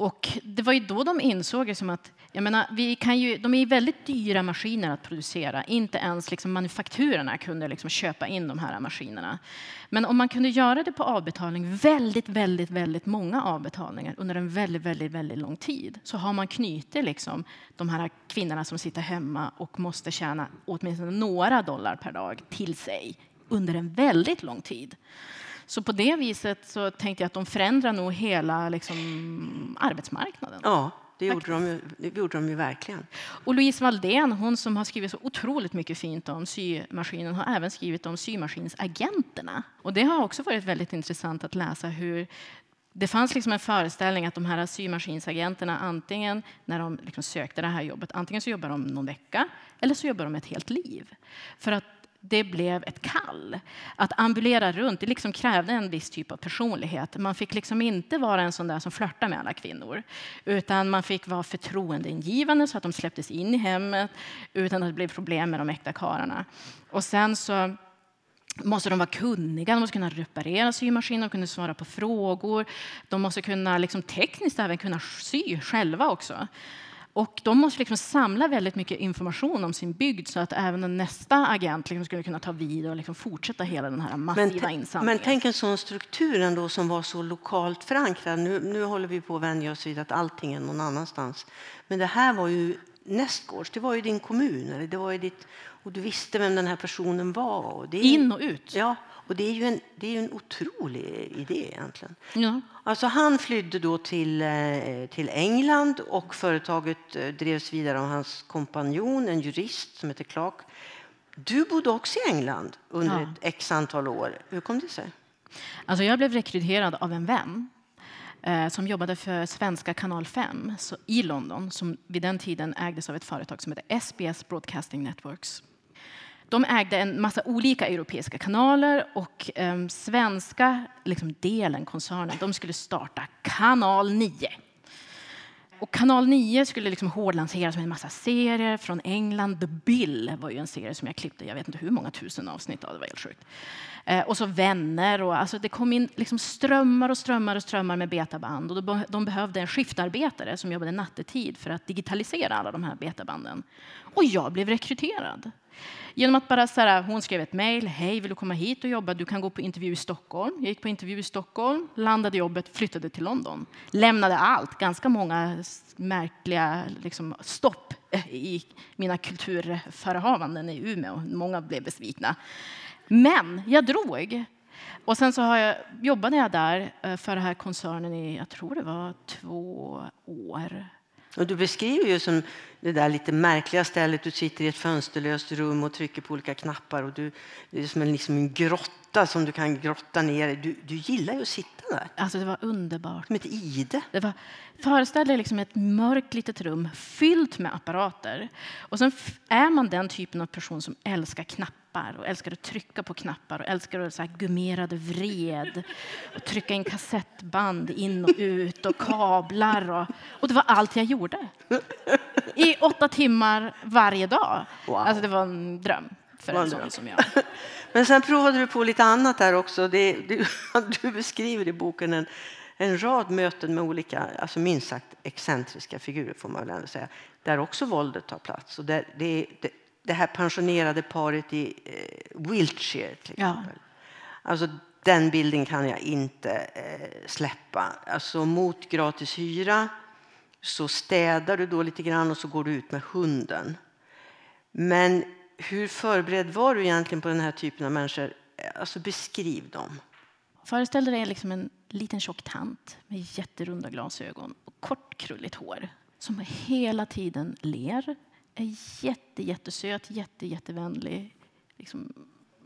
Speaker 2: Och det var ju då de insåg liksom att jag menar, vi kan ju, de är väldigt dyra maskiner att producera. Inte ens liksom manufakturerna kunde liksom köpa in de här maskinerna. Men om man kunde göra det på avbetalning, väldigt, väldigt, väldigt många avbetalningar under en väldigt, väldigt, väldigt lång tid, så har man knutit liksom de här kvinnorna som sitter hemma och måste tjäna åtminstone några dollar per dag till sig under en väldigt lång tid. Så på det viset så tänkte jag att de förändrar nog hela liksom, arbetsmarknaden.
Speaker 1: Ja, det gjorde, de, det gjorde de ju verkligen.
Speaker 2: Och Louise Valdén, hon som har skrivit så otroligt mycket fint om symaskinen, har även skrivit om symaskinsagenterna. Och det har också varit väldigt intressant att läsa hur det fanns liksom en föreställning att de här symaskinsagenterna antingen när de liksom sökte det här jobbet, antingen så jobbar de någon vecka eller så jobbar de ett helt liv. För att det blev ett kall. Att ambulera runt det liksom krävde en viss typ av personlighet. Man fick liksom inte vara en sån där som flörtar med alla kvinnor. Utan man fick vara förtroendeingivande så att de släpptes in i hemmet utan att det blev problem med de äkta karlarna. Och sen så måste de vara kunniga, de måste kunna reparera symaskiner, de kunde svara på frågor. De måste kunna liksom tekniskt även kunna sy själva också. Och de måste liksom samla väldigt mycket information om sin bygd så att även nästa agent liksom skulle kunna ta vid och liksom fortsätta hela den här massiva men, insamlingen.
Speaker 1: Men tänk en sån struktur ändå som var så lokalt förankrad. Nu, nu håller vi på att vänja oss vid att allting är någon annanstans. Men det här var ju nästgårds, det var ju din kommun. Eller det var ju ditt, och du visste vem den här personen var. Och det är,
Speaker 2: In och ut.
Speaker 1: Ja, och det är ju en, det är en otrolig idé egentligen.
Speaker 2: Ja.
Speaker 1: Alltså han flydde då till, eh, till England och företaget eh, drevs vidare av hans kompanjon, en jurist som heter Clark. Du bodde också i England under
Speaker 2: Ja.
Speaker 1: ett x antal år. Hur kom det sig?
Speaker 2: Alltså jag blev rekryterad av en vän Eh, som jobbade för svenska Kanal 5 så, i London som vid den tiden ägdes av ett företag som heter SBS Broadcasting Networks. De ägde en massa olika europeiska kanaler och eh, svenska liksom delen, koncernen, de skulle starta Kanal 9. Och Kanal 9 skulle liksom hårdlanseras med en massa serier från England. The Bill var ju en serie som jag klippte, jag vet inte hur många tusen avsnitt av, det var helt sjukt. Eh, och så Vänner och alltså det kom in liksom strömmar och strömmar och strömmar med betaband och de, de behövde en skiftarbetare som jobbade nattetid för att digitalisera alla de här betabanden. Och jag blev rekryterad. Genom att bara så här, hon skrev ett mejl. Hej, vill du komma hit och jobba? Du kan gå på intervju i Stockholm. Jag gick på intervju i Stockholm, landade jobbet, flyttade till London. Lämnade allt. Ganska många märkliga liksom, stopp eh, i mina kulturförehavanden i Umeå. Många blev besvikna. Men jag drog. Och sen så har jag, jobbade jag där eh, för den här koncernen i, jag tror det var två år.
Speaker 1: Och du beskriver ju som det där lite märkliga stället. Du sitter i ett fönsterlöst rum och trycker på olika knappar. Och du, det är som en, liksom en grotta som du kan grotta ner. Du, du gillar ju att sitta där,
Speaker 2: Alltså det var underbart.
Speaker 1: som ett ide.
Speaker 2: Det var, föreställ dig liksom ett mörkt litet rum fyllt med apparater. Och sen är man den typen av person som älskar knappar och älskar att trycka på knappar och älskar att så här gummerade vred och trycka in kassettband in och ut och kablar. Och, och det var allt jag gjorde. I åtta timmar varje dag.
Speaker 1: Wow.
Speaker 2: Alltså det var en dröm för en sån som jag.
Speaker 1: Men sen provade du på lite annat där också. Det, du, du beskriver i boken en, en rad möten med olika, alltså minst sagt excentriska figurer får man väl ändå säga, där också våldet tar plats. Och där, det, det, det här pensionerade paret i eh, Wiltshire till
Speaker 2: Ja.
Speaker 1: exempel. Alltså, den bilden kan jag inte eh, släppa. Alltså, mot gratis hyra så städar du då lite grann och så går du ut med hunden. Men hur förberedd var du egentligen på den här typen av människor? Alltså beskriv dem.
Speaker 2: Föreställ dig liksom en liten tjock tant med jätterunda glasögon och kort krulligt hår som hela tiden ler, är jätte, jättesöt, jätte, jättevänlig. Liksom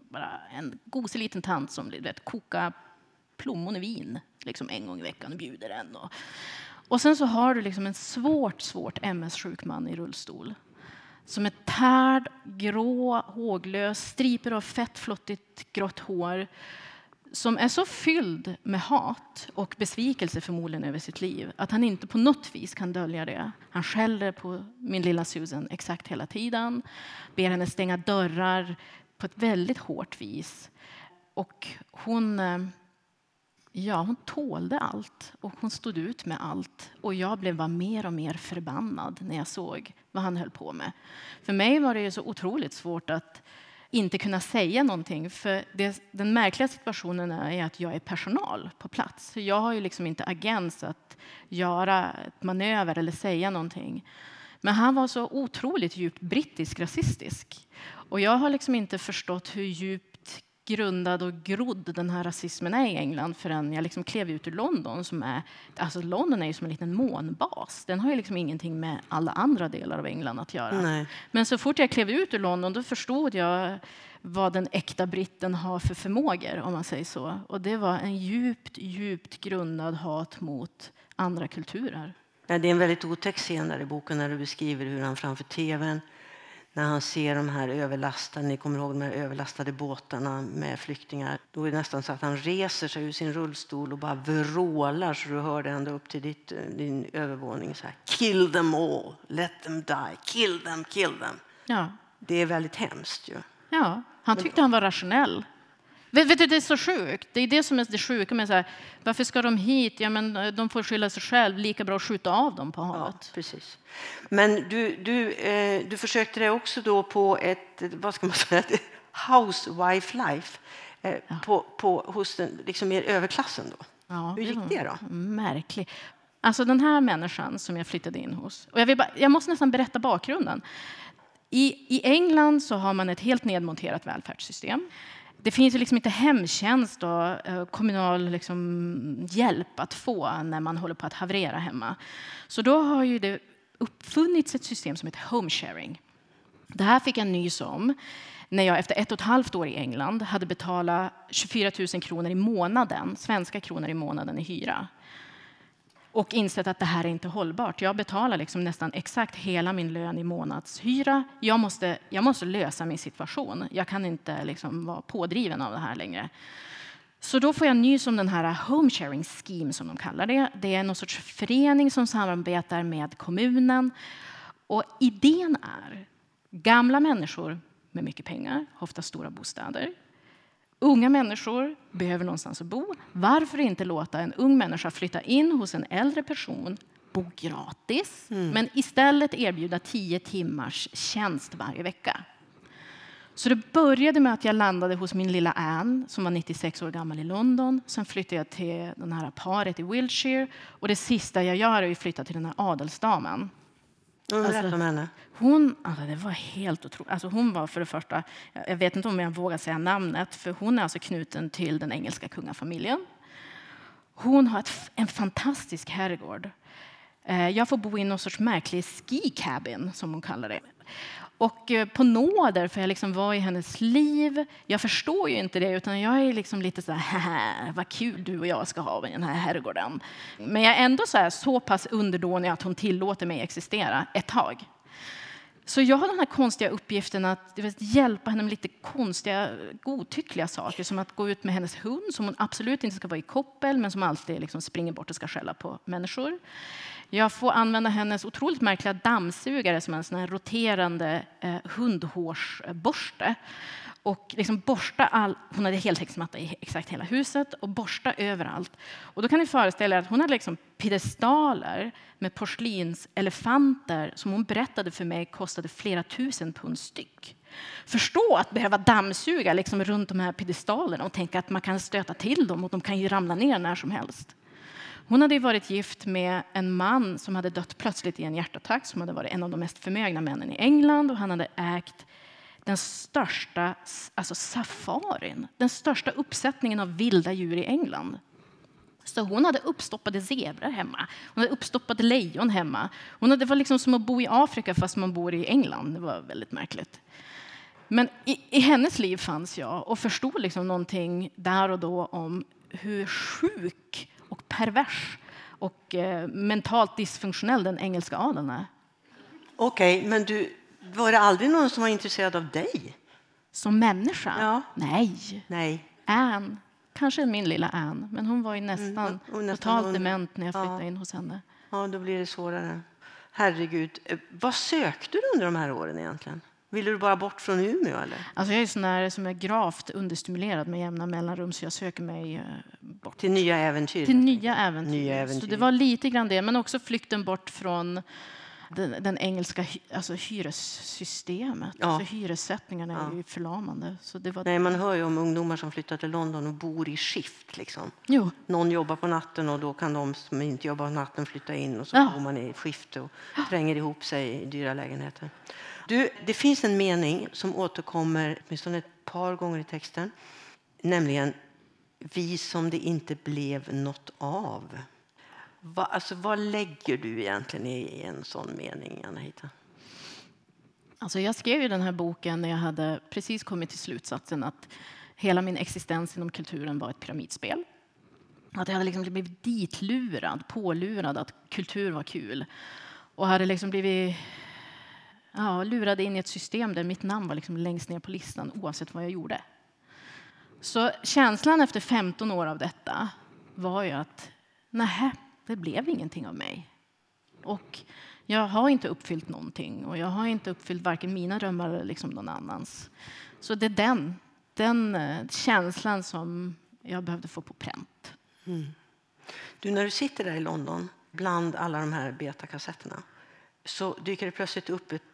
Speaker 2: bara en gosig liten tant som vet, kokar plommon i vin liksom en gång i veckan och bjuder en. Och, och sen så har du liksom en svårt, svårt MS-sjuk man i rullstol som är tärd, grå, håglös, striper av fett, flottigt grått hår som är så fylld med hat och besvikelse förmodligen över sitt liv att han inte på något vis kan dölja det. Han skäller på min lilla Susan exakt hela tiden, ber henne stänga dörrar på ett väldigt hårt vis. Och hon, eh, ja, hon tålde allt och hon stod ut med allt. Och jag blev bara mer och mer förbannad när jag såg vad han höll på med. För mig var det ju så otroligt svårt att inte kunna säga någonting. För det, den märkliga situationen är att jag är personal på plats. Så jag har ju liksom inte agens att göra ett manöver eller säga någonting. Men han var så otroligt djupt brittisk rasistisk. Och jag har liksom inte förstått hur djupt grundad och grodd den här rasismen är i England förrän jag liksom klev ut ur London. Som är, alltså London är ju som en liten månbas. Den har ju liksom ingenting med alla andra delar av England att göra.
Speaker 1: Nej.
Speaker 2: Men så fort jag klev ut ur London då förstod jag vad den äkta britten har för förmågor, om man säger så. Och det var en djupt, djupt grundad hat mot andra kulturer.
Speaker 1: Ja, det är en väldigt otäck scen där i boken när du beskriver hur han framför tvn när han ser de här överlastade, ni kommer ihåg de här överlastade båtarna med flyktingar. Då är det nästan så att han reser sig ur sin rullstol och bara vrålar så du hör det ända upp till ditt, eh, din övervåning. Så här, kill them all, let them die, kill them, kill them.
Speaker 2: Ja,
Speaker 1: Det är väldigt hemskt ju.
Speaker 2: ja. han tyckte han var rationell. Vet, du, det är så sjukt. Det är det som är det sjuka med så här, varför ska de hit? Ja, men eh, de får skylla sig själv. Lika bra att skjuta av dem på
Speaker 1: Ja,
Speaker 2: havet.
Speaker 1: precis. Men du, du, eh, du försökte dig också då på ett, vad ska man säga, housewife life eh, på, på, hos den liksom mer överklassen då.
Speaker 2: Ja,
Speaker 1: Hur gick det då?
Speaker 2: Märklig. Alltså den här människan som jag flyttade in hos. Och jag, bara, jag måste nästan berätta bakgrunden. I, I England så har man ett helt nedmonterat välfärdssystem. Det finns ju liksom inte hemtjänst och eh, kommunal liksom hjälp att få när man håller på att haverera hemma. Så då har ju det uppfunnits ett system som heter home sharing. Det här fick jag nys om när jag efter ett och ett halvt år i England hade betalat 24 000 kronor i månaden, svenska kronor i månaden i hyra och insett att det här är inte hållbart. Jag betalar liksom nästan exakt hela min lön i månadshyra. Jag måste, jag måste lösa min situation. Jag kan inte liksom vara pådriven av det här längre. Så då får jag nys om den här home sharing scheme som de kallar det. Det är någon sorts förening som samarbetar med kommunen. Och idén är gamla människor med mycket pengar, ofta stora bostäder, Unga människor behöver någonstans att bo. Varför inte låta en ung människa flytta in hos en äldre person, bo gratis, mm. men istället erbjuda tio timmars tjänst varje vecka? Så det började med att jag landade hos min lilla Anne som var 96 år gammal i London. Sen flyttade jag till det här paret i Wiltshire och det sista jag gör är att flytta till den här adelsdamen
Speaker 1: Berätta alltså, om henne.
Speaker 2: Hon, alltså det var helt otroligt. Alltså hon var för det första, jag vet inte om jag vågar säga namnet, för hon är alltså knuten till den engelska kungafamiljen. Hon har ett, en fantastisk herrgård. Eh, jag får bo i någon sorts märklig ski cabin, som hon kallar det. Och eh, på nåder, för jag liksom var i hennes liv. Jag förstår ju inte det, utan jag är liksom lite så här, vad kul du och jag ska ha i den här herrgården. Men jag är ändå så, här, så pass underdånig att hon tillåter mig existera ett tag. Så jag har den här konstiga uppgiften att vet, hjälpa henne med lite konstiga, godtyckliga saker som att gå ut med hennes hund som hon absolut inte ska vara i koppel men som alltid liksom springer bort och ska skälla på människor. Jag får använda hennes otroligt märkliga dammsugare som en sån här roterande eh, hundhårsborste. Och liksom borsta all, hon hade heltäckningsmatta i exakt hela huset och borsta överallt. Och då kan ni föreställa er att hon hade liksom piedestaler med porslinselefanter som hon berättade för mig kostade flera tusen pund styck. Förstå att behöva dammsuga liksom runt de här piedestalerna och tänka att man kan stöta till dem och de kan ju ramla ner när som helst. Hon hade varit gift med en man som hade dött plötsligt i en hjärtattack som hade varit en av de mest förmögna männen i England och han hade ägt den största alltså safarin, den största uppsättningen av vilda djur i England. Så hon hade uppstoppade zebror hemma, hon hade uppstoppade lejon hemma. Hon hade, det var liksom som att bo i Afrika fast man bor i England. Det var väldigt märkligt. Men i, i hennes liv fanns jag och förstod liksom någonting där och då om hur sjuk och pervers och eh, mentalt dysfunktionell den engelska adeln är.
Speaker 1: Okej, okay, men du, var det aldrig någon som var intresserad av dig?
Speaker 2: Som människa?
Speaker 1: Ja.
Speaker 2: Nej.
Speaker 1: Nej.
Speaker 2: Anne. Kanske min lilla Anne, men hon var ju nästan, mm, nästan totalt hon... dement när jag flyttade ja. in hos henne.
Speaker 1: Ja, då blir det svårare. Herregud. Eh, vad sökte du under de här åren egentligen? Ville du bara bort från Umeå? Eller?
Speaker 2: Alltså jag är sån där som är gravt understimulerad med jämna mellanrum så jag söker mig eh, bort.
Speaker 1: Till nya äventyr?
Speaker 2: Till nya äventyr.
Speaker 1: nya äventyr.
Speaker 2: Så det var lite grann det, men också flykten bort från den, den engelska alltså hyressystemet. Ja. Alltså hyressättningarna ja. är ju förlamande. Så det var...
Speaker 1: Nej, man hör ju om ungdomar som flyttar till London och bor i skift. Liksom.
Speaker 2: Jo.
Speaker 1: Någon jobbar på natten och då kan de som inte jobbar på natten flytta in och så ja. bor man i skift och tränger ihop sig i dyra lägenheter. Du, det finns en mening som återkommer åtminstone ett par gånger i texten, nämligen vi som det inte blev något av. Va, alltså, vad lägger du egentligen i en sån mening, Anahita?
Speaker 2: Alltså jag skrev ju den här boken när jag hade precis kommit till slutsatsen att hela min existens inom kulturen var ett pyramidspel. Att jag hade liksom blivit ditlurad, pålurad att kultur var kul. Och hade liksom blivit ja, lurade in i ett system där mitt namn var liksom längst ner på listan oavsett vad jag gjorde. Så känslan efter 15 år av detta var ju att nej, det blev ingenting av mig. Och jag har inte uppfyllt någonting och jag har inte uppfyllt varken mina drömmar eller liksom någon annans. Så det är den, den eh, känslan som jag behövde få på pränt. Mm.
Speaker 1: Du, när du sitter där i London bland alla de här betakassetterna så dyker det plötsligt upp ett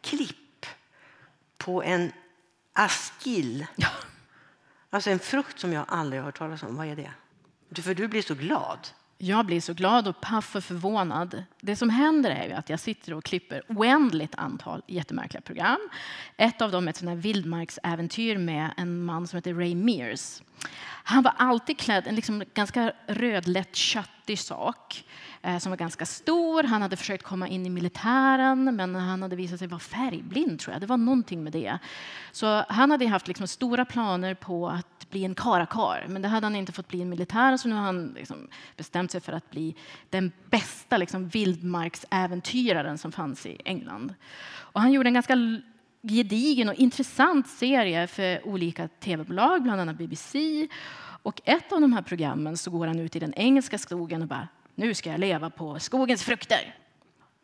Speaker 1: klipp på en askill. Ja. Alltså en frukt som jag aldrig har hört talas om. Vad är det? För du blir så glad.
Speaker 2: Jag blir så glad och paff och förvånad. Det som händer är ju att jag sitter och klipper oändligt antal jättemärkliga program. Ett av dem är ett sånt vildmarksäventyr med en man som heter Ray Mears. Han var alltid klädd i en liksom ganska rödlätt, köttig sak eh, Eh, som var ganska stor. Han hade försökt komma in i militären, men han hade visat sig vara färgblind. tror jag. Det var någonting med det. Så han hade haft liksom stora planer på att bli en karakar, men det hade han inte fått bli en militär. Så nu har han liksom bestämt sig för att bli den bästa liksom vildmarksäventyraren som fanns i England. Och han gjorde en ganska gedigen och intressant serie för olika tv-bolag, bland annat BBC. Och ett av de här programmen så går han ut i den engelska skogen och bara nu ska jag leva på skogens frukter.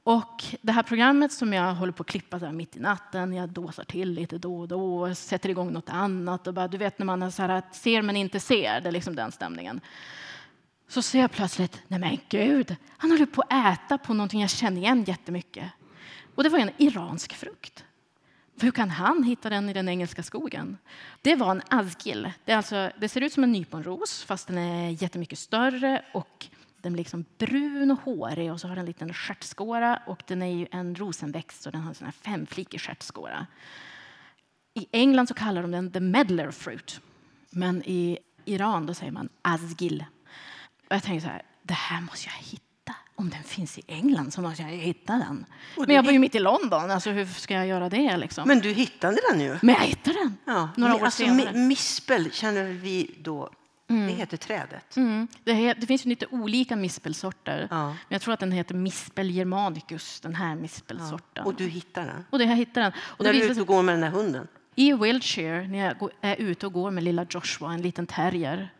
Speaker 2: Och det här programmet som jag håller på att klippa så mitt i natten, jag dåsar till lite då och då och sätter igång något annat. Och bara, du vet när man så här, ser men inte ser, det är liksom den stämningen. Så ser jag plötsligt, nej men gud, han håller på att äta på någonting jag känner igen jättemycket. Och det var en iransk frukt. Hur kan han hitta den i den engelska skogen? Det var en azgil. Det, alltså, det ser ut som en nyponros, fast den är jättemycket större och den blir liksom brun och hårig och så har den en liten stjärtskåra och den är ju en rosenväxt och den har en sån här femflikig stjärtskåra. I England så kallar de den the medlar fruit, men i Iran då säger man azgil. Och jag tänker så här, det här måste jag hitta om den finns i England så måste jag hitta den. Men jag bor ju mitt i London, alltså hur ska jag göra det? Liksom?
Speaker 1: Men du hittade den ju.
Speaker 2: Men jag hittade den.
Speaker 1: Ja.
Speaker 2: Några år
Speaker 1: alltså,
Speaker 2: senare.
Speaker 1: Mispel känner vi då, det heter trädet.
Speaker 2: Mm. Det, he- det finns ju lite olika mispelsorter.
Speaker 1: Ja.
Speaker 2: Men jag tror att den heter Mispel germanicus, den här mispelsorten.
Speaker 1: Och du hittar den.
Speaker 2: Och det jag hittade den. Och
Speaker 1: När du är ute
Speaker 2: sig,
Speaker 1: och går med den där hunden.
Speaker 2: I Wiltshire, när jag är ute och går med lilla Joshua, en liten terrier.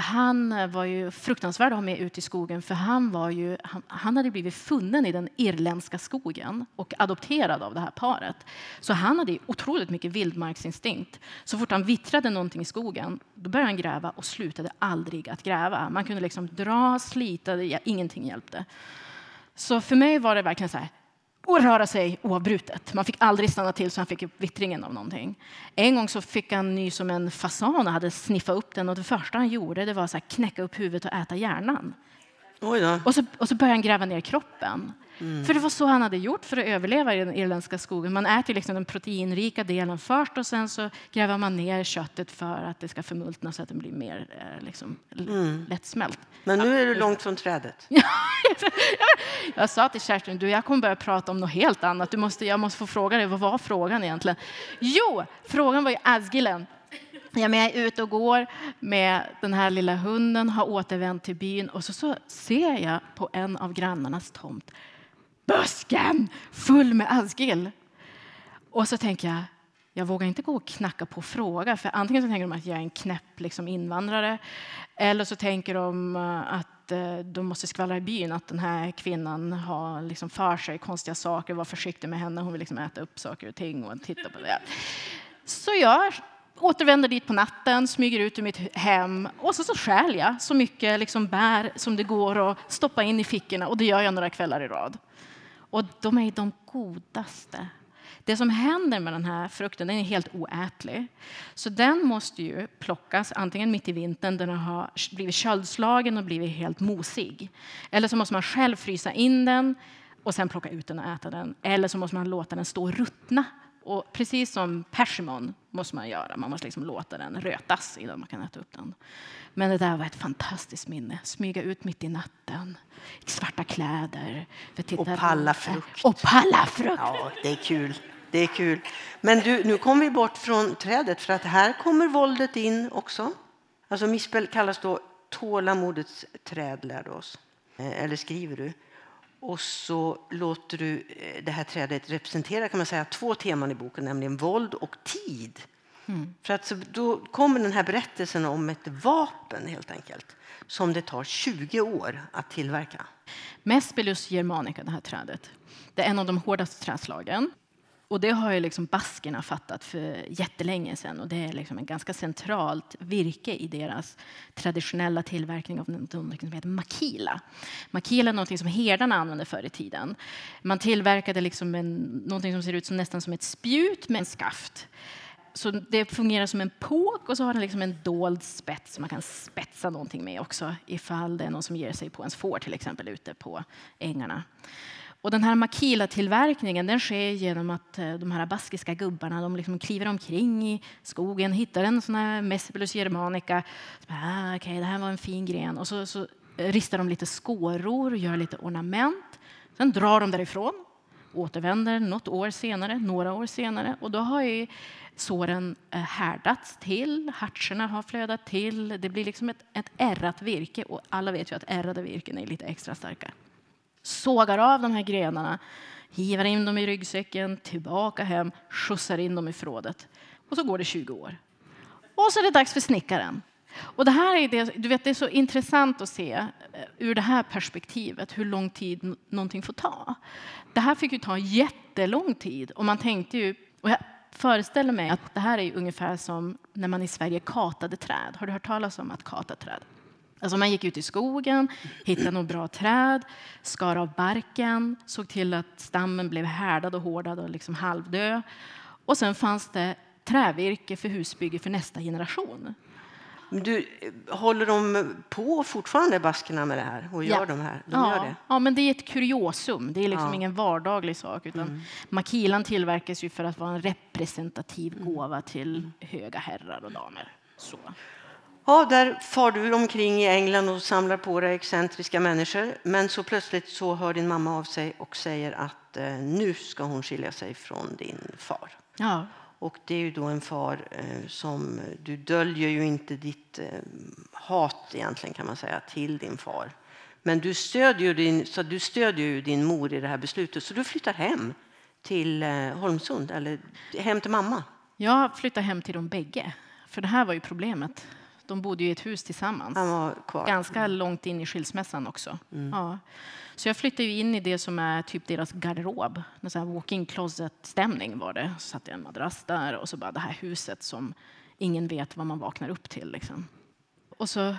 Speaker 2: Han eh, var ju fruktansvärd att ha med ut i skogen för han, var ju, han, han hade blivit funnen i den irländska skogen och adopterad av det här paret. Så han hade otroligt mycket vildmarksinstinkt. Så fort han vittrade någonting i skogen då började han gräva och slutade aldrig att gräva. Man kunde liksom dra, slita, ja, ingenting hjälpte. Så för mig var det verkligen så här, och röra sig oavbrutet. Man fick aldrig stanna till så han fick upp vittringen av någonting. En gång så fick han ny som en fasan och hade sniffat upp den och det första han gjorde det var här knäcka upp huvudet och äta hjärnan.
Speaker 1: Oj då.
Speaker 2: Och så, och så började han gräva ner kroppen. För det var så han hade gjort för att överleva i den irländska skogen. Man äter liksom den proteinrika delen först och sen så gräver man ner köttet för att det ska förmultna så att den blir mer eh, liksom, l- lättsmält.
Speaker 1: Men nu är du långt från trädet.
Speaker 2: Jag sa till Kerstin, du, jag kommer börja prata om något helt annat. Du måste, jag måste få fråga dig, vad var frågan egentligen? Jo, frågan var ju Asgilen. Ja, men jag är ute och går med den här lilla hunden, har återvänt till byn och så, så ser jag på en av grannarnas tomt busken full med askgill. Och så tänker jag, jag vågar inte gå och knacka på och fråga, för antingen så tänker de att jag är en knäpp liksom, invandrare, eller så tänker de eh, att eh, de måste skvallra i byn att den här kvinnan har liksom för sig konstiga saker, var försiktig med henne, hon vill liksom äta upp saker och ting och titta på det. Så jag återvänder dit på natten, smyger ut ur mitt hem och så, så stjäl jag så mycket liksom bär som det går att stoppa in i fickorna och det gör jag några kvällar i rad. Och de är de godaste. Det som händer med den här frukten, den är helt oätlig. Så den måste ju plockas antingen mitt i vintern där den har blivit köldslagen och blivit helt mosig. Eller så måste man själv frysa in den och sen plocka ut den och äta den. Eller så måste man låta den stå och ruttna. Och precis som persimon måste man göra. Man måste liksom låta den rötas innan man kan äta upp den. Men det där var ett fantastiskt minne. Smyga ut mitt i natten i svarta kläder. För att titta
Speaker 1: Och palla frukt.
Speaker 2: Och palla frukt.
Speaker 1: Ja, det är kul. Det är kul. Men du, nu kommer vi bort från trädet för att här kommer våldet in också. Alltså mispel kallas då tålamodets träd, lär du oss. Eh, Eller skriver du. Och så låter du eh, det här trädet representera kan man säga, två teman i boken, nämligen våld och tid. För att så, då kommer den här berättelsen om ett vapen helt enkelt som det tar 20 år att tillverka.
Speaker 2: Mespelus germanica, det här trädet, det är en av de hårdaste trädslagen. Och det har ju liksom baskerna fattat för jättelänge sedan. Och det är liksom ett ganska centralt virke i deras traditionella tillverkning av något som heter makila. Makila är något som herdarna använde förr i tiden. Man tillverkade liksom en, som ser ut som nästan som ett spjut med en skaft. så det fungerar som en påk och så har den liksom en dold spets som man kan spetsa någonting med också ifall det är någon som ger sig på ens får till exempel ute på ängarna. Och den här makila-tillverkningen den sker genom att eh, de här baskiska gubbarna de liksom kliver omkring i skogen, hittar en sån här Messipelus germanica. Ah, okay, det här var en fin gren. Och så, så eh, ristar de lite skåror, gör lite ornament. Sen drar de därifrån, återvänder något år senare, några år senare. Och då har ju såren eh, härdats till, hartserna har flödat till. Det blir liksom ett, ett ärrat virke och alla vet ju att ärrade virken är lite extra starka sågar av de här grenarna, hivar in dem i ryggsäcken, tillbaka hem, skjutsar in dem i förrådet. Och så går det 20 år. Och så är det dags för snickaren. Och det här är, det, du vet, det är så intressant att se eh, ur det här perspektivet hur lång tid någonting får ta. Det här fick ju ta jättelång tid. Och man tänkte ju, och jag föreställer mig att det här är ungefär som när man i Sverige katade träd. Har du hört talas om att kata träd? Alltså man gick ut i skogen, hittade något bra träd, skar av barken, såg till att stammen blev härdad och hårdad och liksom halvdö. Och sen fanns det trävirke för husbygge för nästa generation.
Speaker 1: Du, håller de på fortfarande, baskerna, med det här? Och gör
Speaker 2: ja.
Speaker 1: de här?
Speaker 2: De
Speaker 1: ja. Gör det.
Speaker 2: ja, men det är ett kuriosum. Det är liksom ja. ingen vardaglig sak. Utan mm. Makilan tillverkas ju för att vara en representativ mm. gåva till mm. höga herrar och damer. Så.
Speaker 1: Ja, där far du omkring i England och samlar på dig excentriska människor. Men så plötsligt så hör din mamma av sig och säger att eh, nu ska hon skilja sig från din far.
Speaker 2: Ja.
Speaker 1: Och det är ju då en far eh, som du döljer ju inte ditt eh, hat egentligen kan man säga till din far. Men du stödjer, din, så du stödjer ju din mor i det här beslutet så du flyttar hem till eh, Holmsund eller hem till mamma.
Speaker 2: Jag flyttar hem till dem bägge. För det här var ju problemet. De bodde i ett hus tillsammans. Ganska långt in i skilsmässan också. Mm. Ja. Så jag flyttade in i det som är typ deras garderob. En walk-in closet-stämning var det. Så satte jag en madrass där och så bara det här huset som ingen vet vad man vaknar upp till. Liksom. Och så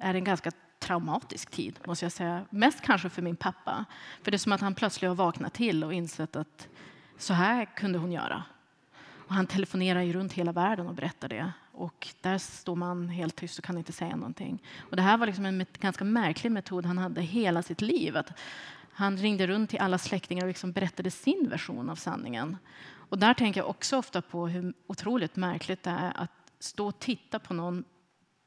Speaker 2: är det en ganska traumatisk tid, måste jag säga. Mest kanske för min pappa. För det är som att han plötsligt har vaknat till och insett att så här kunde hon göra. Och han telefonerar ju runt hela världen och berättar det. Och där står man helt tyst och kan inte säga någonting. Och det här var liksom en ganska märklig metod han hade hela sitt liv. Att han ringde runt till alla släktingar och liksom berättade sin version av sanningen. Och där tänker jag också ofta på hur otroligt märkligt det är att stå och titta på någon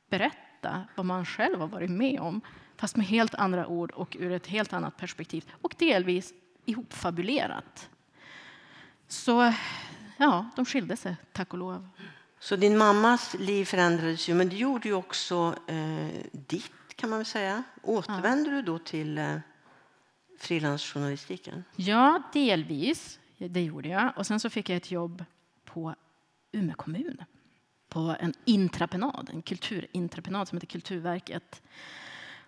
Speaker 2: berätta vad man själv har varit med om fast med helt andra ord och ur ett helt annat perspektiv och delvis ihopfabulerat. Så ja, de skilde sig, tack och lov.
Speaker 1: Så din mammas liv förändrades ju, men det gjorde ju också eh, ditt, kan man väl säga. Återvände ja. du då till eh, frilansjournalistiken?
Speaker 2: Ja, delvis. Det gjorde jag. Och sen så fick jag ett jobb på Umeå kommun på en intraprenad, en kulturintraprenad som heter Kulturverket.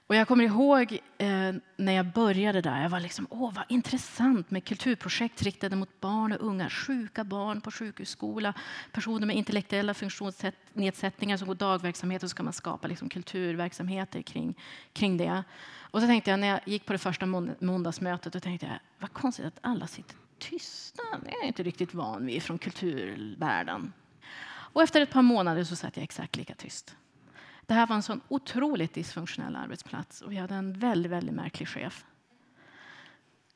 Speaker 2: Och jag kommer ihåg eh, när jag började där, jag var liksom, åh vad intressant med kulturprojekt riktade mot barn och unga, sjuka barn på sjukhusskola, personer med intellektuella funktionsnedsättningar som går dagverksamhet och så ska man skapa liksom, kulturverksamheter kring, kring det. Och så tänkte jag när jag gick på det första måndagsmötet, då tänkte jag, vad konstigt att alla sitter tysta, det är jag inte riktigt van vid från kulturvärlden. Och efter ett par månader så satt jag exakt lika tyst. Det här var en sån otroligt dysfunktionell arbetsplats och vi hade en väldigt, väldigt märklig chef.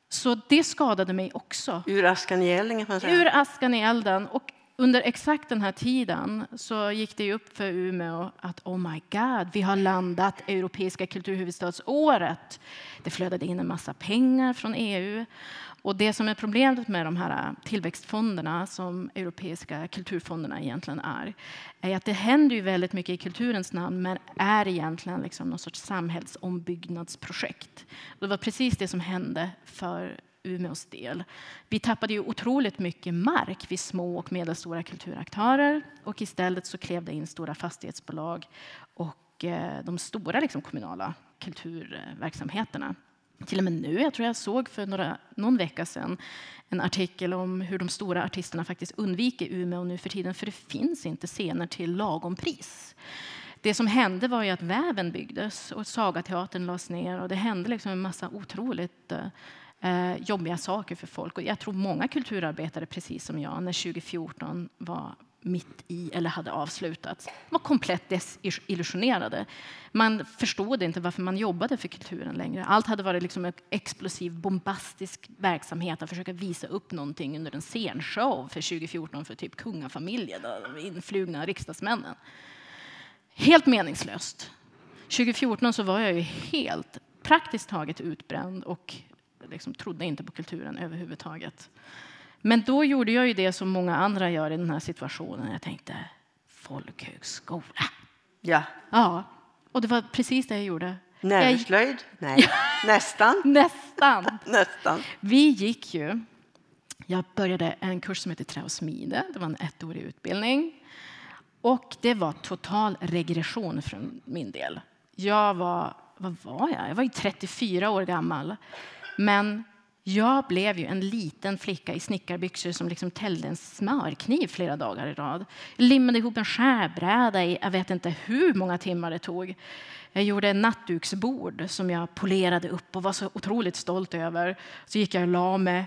Speaker 2: Så det skadade mig också.
Speaker 1: Ur askan i elden.
Speaker 2: Ur askan i elden. Och under exakt den här tiden så gick det upp för Umeå att oh my god, vi har landat Europeiska kulturhuvudstadsåret. Det flödade in en massa pengar från EU och det som är problemet med de här tillväxtfonderna som europeiska kulturfonderna egentligen är, är att det händer ju väldigt mycket i kulturens namn men är egentligen liksom någon sorts samhällsombyggnadsprojekt. Det var precis det som hände för Umeås del. Vi tappade ju otroligt mycket mark vid små och medelstora kulturaktörer och istället så klev det in stora fastighetsbolag och eh, de stora liksom, kommunala kulturverksamheterna till och med nu. Jag tror jag såg för några, någon vecka sedan en artikel om hur de stora artisterna faktiskt undviker Umeå nu för tiden, för det finns inte scener till lagom pris. Det som hände var ju att Väven byggdes och Sagateatern lades ner och det hände liksom en massa otroligt eh, jobbiga saker för folk. Och jag tror många kulturarbetare, precis som jag, när 2014 var mitt i eller hade avslutats var komplett desillusionerade. Man förstod inte varför man jobbade för kulturen längre. Allt hade varit liksom en explosiv, bombastisk verksamhet att försöka visa upp någonting under en scenshow för 2014 för typ kungafamiljen, de influgna riksdagsmännen. Helt meningslöst. 2014 så var jag ju helt praktiskt taget utbränd och liksom trodde inte på kulturen överhuvudtaget. Men då gjorde jag ju det som många andra gör i den här situationen. Jag tänkte folkhögskola.
Speaker 1: Ja.
Speaker 2: Ja, och det var precis det jag gjorde.
Speaker 1: Näverslöjd? Nej, nästan.
Speaker 2: Nästan.
Speaker 1: nästan.
Speaker 2: Vi gick ju. Jag började en kurs som heter Trä och smide. Det var en ettårig utbildning. Och det var total regression för min del. Jag var, vad var jag? Jag var ju 34 år gammal. Men jag blev ju en liten flicka i snickarbyxor som liksom täljde en smörkniv flera dagar i rad. Jag limmade ihop en skärbräda i jag vet inte hur många timmar det tog. Jag gjorde en nattduksbord som jag polerade upp och var så otroligt stolt över. Så gick jag och la mig,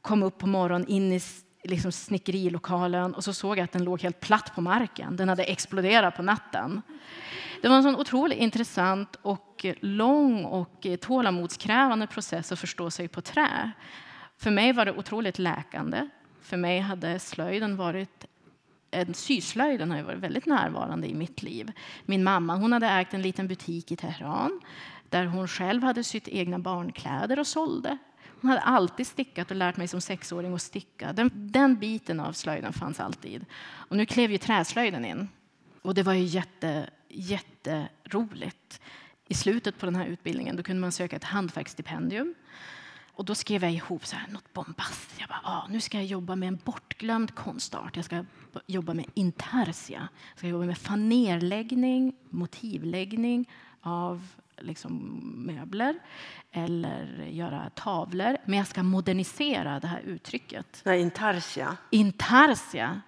Speaker 2: kom upp på morgonen in i liksom snickerilokalen och så såg jag att den låg helt platt på marken. Den hade exploderat på natten. Det var en sån otroligt intressant och lång och tålamodskrävande process att förstå sig på trä. För mig var det otroligt läkande. För mig hade slöjden varit en syslöjden har varit väldigt närvarande i mitt liv. Min mamma hon hade ägt en liten butik i Teheran där hon själv hade sytt egna barnkläder och sålde. Hon hade alltid stickat och lärt mig som sexåring att sticka. Den, den biten av slöjden fanns alltid. Och nu klev ju träslöjden in. Och det var ju jätte, jätteroligt. I slutet på den här utbildningen då kunde man söka ett hantverksstipendium. Och då skrev jag ihop så här, något bombastiskt. Jag bara, ah, nu ska jag jobba med en bortglömd konstart. Jag ska jobba med intarsia. Jag ska jobba med fanerläggning, motivläggning av liksom, möbler eller göra tavlor. Men jag ska modernisera det här uttrycket.
Speaker 1: Nej, intarsia.
Speaker 2: Intarsia.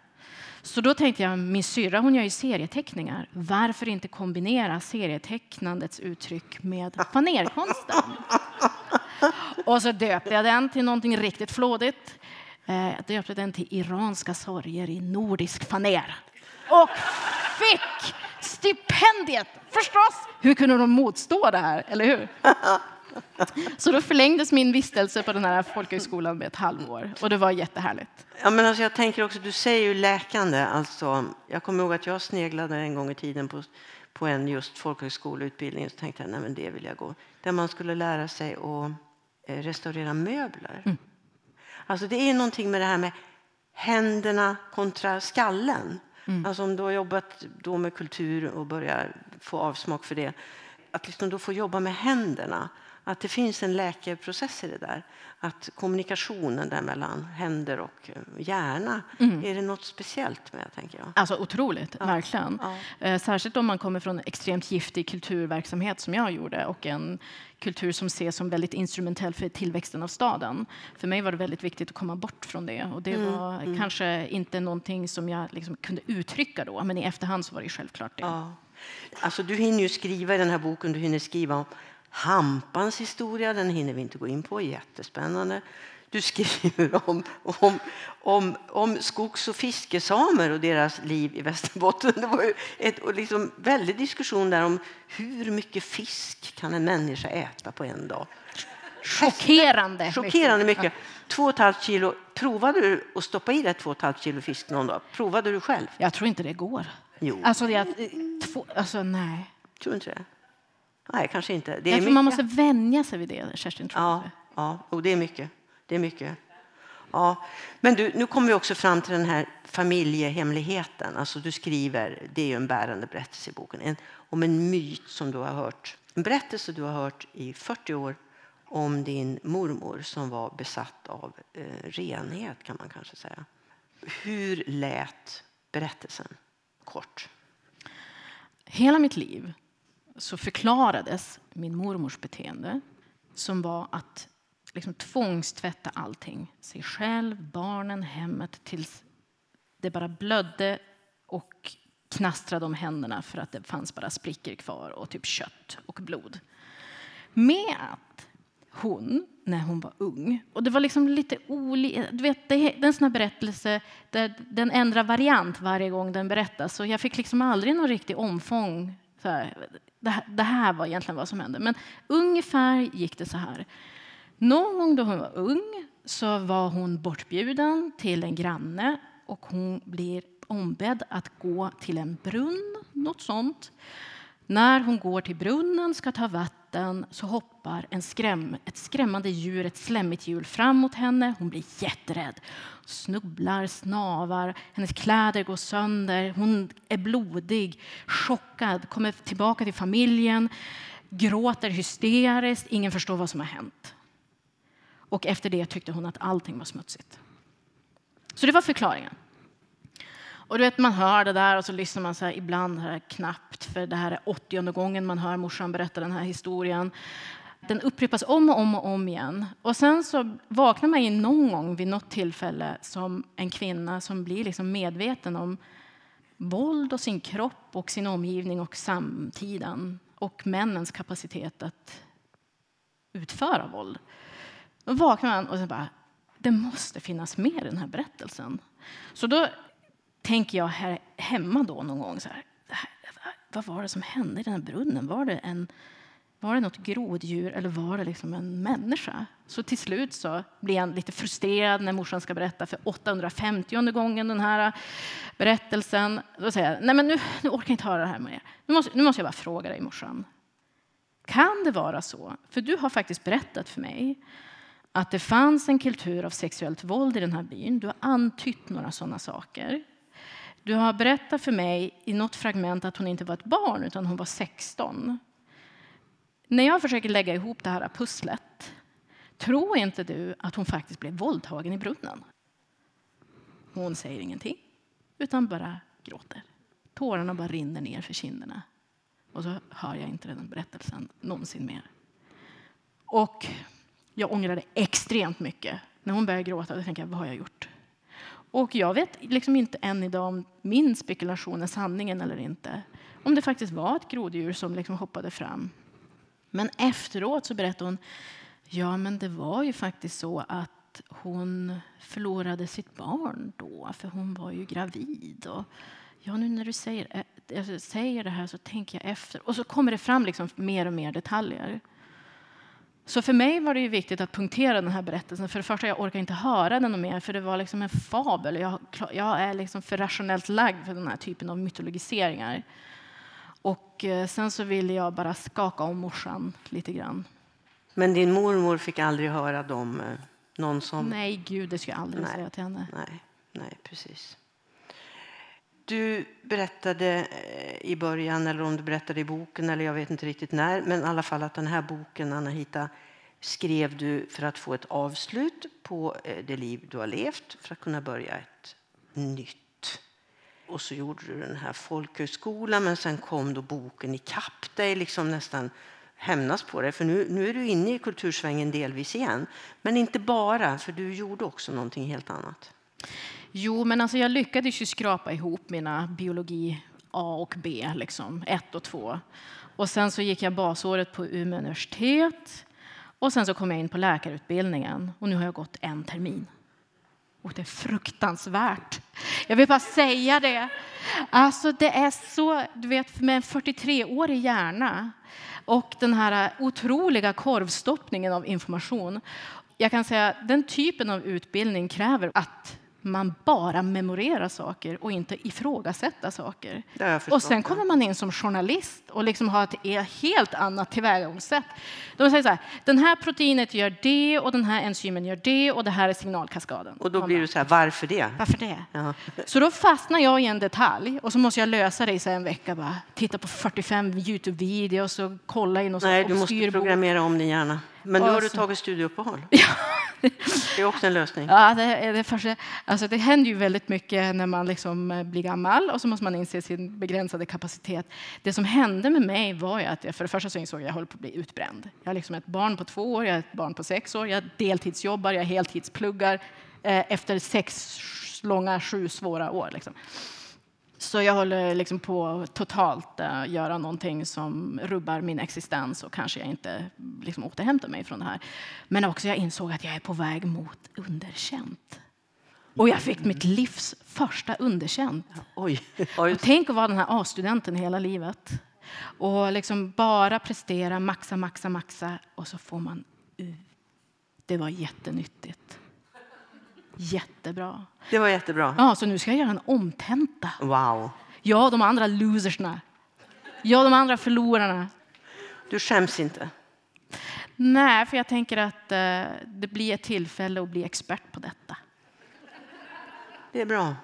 Speaker 2: Så då tänkte jag, min syrra hon gör ju serieteckningar. Varför inte kombinera serietecknandets uttryck med fanerkonsten? Och så döpte jag den till någonting riktigt flådigt. Eh, jag döpte den till Iranska sorger i nordisk faner. Och fick stipendiet! Förstås! Hur kunde de motstå det här, eller hur? Så då förlängdes min vistelse på den här folkhögskolan med ett halvår och det var jättehärligt.
Speaker 1: Ja, men alltså jag tänker också, du säger ju läkande. Alltså, jag kommer ihåg att jag sneglade en gång i tiden på, på en just folkhögskoleutbildning och tänkte jag, nej men det vill jag gå. Där man skulle lära sig att eh, restaurera möbler. Mm. Alltså det är någonting med det här med händerna kontra skallen. Mm. Alltså om du har jobbat då med kultur och börjar få avsmak för det. Att liksom då få jobba med händerna att det finns en läkeprocess i det där. Att kommunikationen där mellan händer och eh, hjärna, mm. är det något speciellt med tänker jag?
Speaker 2: Alltså otroligt, ja. verkligen. Ja. Eh, särskilt om man kommer från extremt giftig kulturverksamhet som jag gjorde och en kultur som ses som väldigt instrumentell för tillväxten av staden. För mig var det väldigt viktigt att komma bort från det och det mm. var mm. kanske inte någonting som jag liksom kunde uttrycka då, men i efterhand så var det självklart det.
Speaker 1: Ja. Alltså, du hinner ju skriva i den här boken, du hinner skriva om Hampans historia, den hinner vi inte gå in på, jättespännande. Du skriver om, om, om, om skogs och fiskesamer och deras liv i Västerbotten. Det var ju en liksom väldig diskussion där om hur mycket fisk kan en människa äta på en dag.
Speaker 2: Chockerande.
Speaker 1: Chockerande mycket. Två och ett halvt kilo. Provade du att stoppa i dig två och ett halvt kilo fisk någon dag? Provade du själv?
Speaker 2: Jag tror inte det går.
Speaker 1: Jo.
Speaker 2: Alltså, jag, två, alltså nej.
Speaker 1: Tror inte det? Nej, kanske inte.
Speaker 2: Det är mycket. Man måste vänja sig vid det, Kerstin. Tror
Speaker 1: ja, ja och det är mycket. Det är mycket. Ja. Men du, nu kommer vi också fram till den här familjehemligheten. Alltså du skriver, det är en bärande berättelse i boken, en, om en myt som du har hört. En berättelse du har hört i 40 år om din mormor som var besatt av eh, renhet kan man kanske säga. Hur lät berättelsen kort?
Speaker 2: Hela mitt liv så förklarades min mormors beteende som var att liksom tvångstvätta allting. Sig själv, barnen, hemmet tills det bara blödde och knastrade om händerna för att det fanns bara sprickor kvar och typ kött och blod. Med att hon när hon var ung. Och det var liksom lite olika. Du vet, det är en sån berättelse där den ändrar variant varje gång den berättas. Så jag fick liksom aldrig någon riktig omfång. Så här, det, här, det här var egentligen vad som hände. Men ungefär gick det så här. Någon gång då hon var ung så var hon bortbjuden till en granne och hon blir ombedd att gå till en brunn, något sånt. När hon går till brunnen, ska ta vatten, så hoppar en skräm, ett skrämmande djur, ett slemmigt djur, fram mot henne. Hon blir jätterädd. Snubblar, snavar, hennes kläder går sönder. Hon är blodig, chockad, kommer tillbaka till familjen, gråter hysteriskt. Ingen förstår vad som har hänt. Och efter det tyckte hon att allting var smutsigt. Så det var förklaringen. Och du vet, man hör det där och så lyssnar man så här, ibland här knappt, för det här är åttionde gången man hör morsan berätta den här historien. Den upprepas om och om och om igen. Och sen så vaknar man ju någon gång vid något tillfälle som en kvinna som blir liksom medveten om våld och sin kropp och sin omgivning och samtiden och männens kapacitet att utföra våld. Då vaknar man och så bara, det måste finnas mer i den här berättelsen. Så då tänker jag här hemma då någon gång så här, vad var det som hände i den här brunnen? Var det, en, var det något groddjur eller var det liksom en människa? Så till slut så blir han lite frustrerad när morsan ska berätta för 850 gången den här berättelsen. Då säger jag, nej men nu, nu orkar jag inte höra det här mer. Nu måste, nu måste jag bara fråga dig morsan. Kan det vara så, för du har faktiskt berättat för mig att det fanns en kultur av sexuellt våld i den här byn. Du har antytt några sådana saker. Du har berättat för mig i något fragment att hon inte var ett barn, utan hon var 16. När jag försöker lägga ihop det här pusslet, tror inte du att hon faktiskt blev våldtagen i brunnen? Hon säger ingenting, utan bara gråter. Tårarna bara rinner ner för kinderna. Och så hör jag inte den berättelsen någonsin mer. Och jag ångrade extremt mycket. När hon började gråta, då tänkte jag, vad har jag gjort? Och jag vet liksom inte än idag om min spekulation är sanningen eller inte. Om det faktiskt var ett groddjur som liksom hoppade fram. Men efteråt så berättade hon, ja men det var ju faktiskt så att hon förlorade sitt barn då, för hon var ju gravid. Och ja, nu när du säger, eh, alltså, säger det här så tänker jag efter. Och så kommer det fram liksom mer och mer detaljer. Så för mig var det viktigt att punktera den här berättelsen. För det första, jag orkar inte höra den mer, för det var liksom en fabel. Jag, jag är liksom för rationellt lagd för den här typen av mytologiseringar. Och eh, sen så ville jag bara skaka om morsan lite grann.
Speaker 1: Men din mormor fick aldrig höra dem? Eh, någon som...
Speaker 2: Nej, gud, det skulle jag aldrig nej, säga till henne.
Speaker 1: Nej, nej, precis. Du berättade eh, i början, eller om du berättade i boken, eller jag vet inte riktigt när, men i alla fall att den här boken, Anahita, skrev du för att få ett avslut på eh, det liv du har levt, för att kunna börja ett nytt. Och så gjorde du den här folkhögskolan, men sen kom då boken ikapp dig, liksom nästan hämnas på dig. För nu, nu är du inne i kultursvängen delvis igen. Men inte bara, för du gjorde också någonting helt annat.
Speaker 2: Jo, men alltså jag lyckades ju skrapa ihop mina biologi A och B, liksom, ett och två. Och sen så gick jag basåret på Umeå universitet. Och sen så kom jag in på läkarutbildningen och nu har jag gått en termin. Och det är fruktansvärt. Jag vill bara säga det. Alltså det är så, du vet, med en 43-årig hjärna och den här otroliga korvstoppningen av information. Jag kan säga den typen av utbildning kräver att man bara memorerar saker och inte ifrågasätta saker. Och sen kommer man in som journalist och liksom har ett helt annat tillvägagångssätt. De säger så här, den här proteinet gör det och den här enzymen gör det och det här är signalkaskaden.
Speaker 1: Och då blir du så här, varför det?
Speaker 2: Varför det? Ja. Så då fastnar jag i en detalj och så måste jag lösa det i en vecka. Bara. Titta på 45 Youtube-videos och kolla i någon
Speaker 1: Nej, du måste programmera om din hjärna. Men nu har du tagit studieuppehåll.
Speaker 2: Ja.
Speaker 1: Det är också en lösning.
Speaker 2: Ja, det, det, första, alltså det händer ju väldigt mycket när man liksom eh, blir gammal och så måste man inse sin begränsade kapacitet. Det som hände med mig var att jag för det första så insåg att jag höll på att bli utbränd. Jag har liksom ett barn på två år, jag har ett barn på sex år, jag deltidsjobbar, jag heltidspluggar eh, efter sex långa, sju svåra år. Liksom. Så jag håller liksom på att totalt uh, göra någonting som rubbar min existens och kanske jag inte liksom återhämtar mig från det här. Men också jag insåg att jag är på väg mot underkänt. Och jag fick mitt livs första underkänt.
Speaker 1: Oj.
Speaker 2: Och tänk att vara den här A-studenten hela livet. Och liksom bara prestera, maxa, maxa, maxa och så får man U. Det var jättenyttigt. Jättebra.
Speaker 1: Det var jättebra.
Speaker 2: Ja, så nu ska jag göra en omtenta.
Speaker 1: Wow.
Speaker 2: Jag och de andra losersna. Jag och de andra förlorarna.
Speaker 1: Du skäms inte?
Speaker 2: Nej, för jag tänker att eh, det blir ett tillfälle att bli expert på detta.
Speaker 1: Det är bra.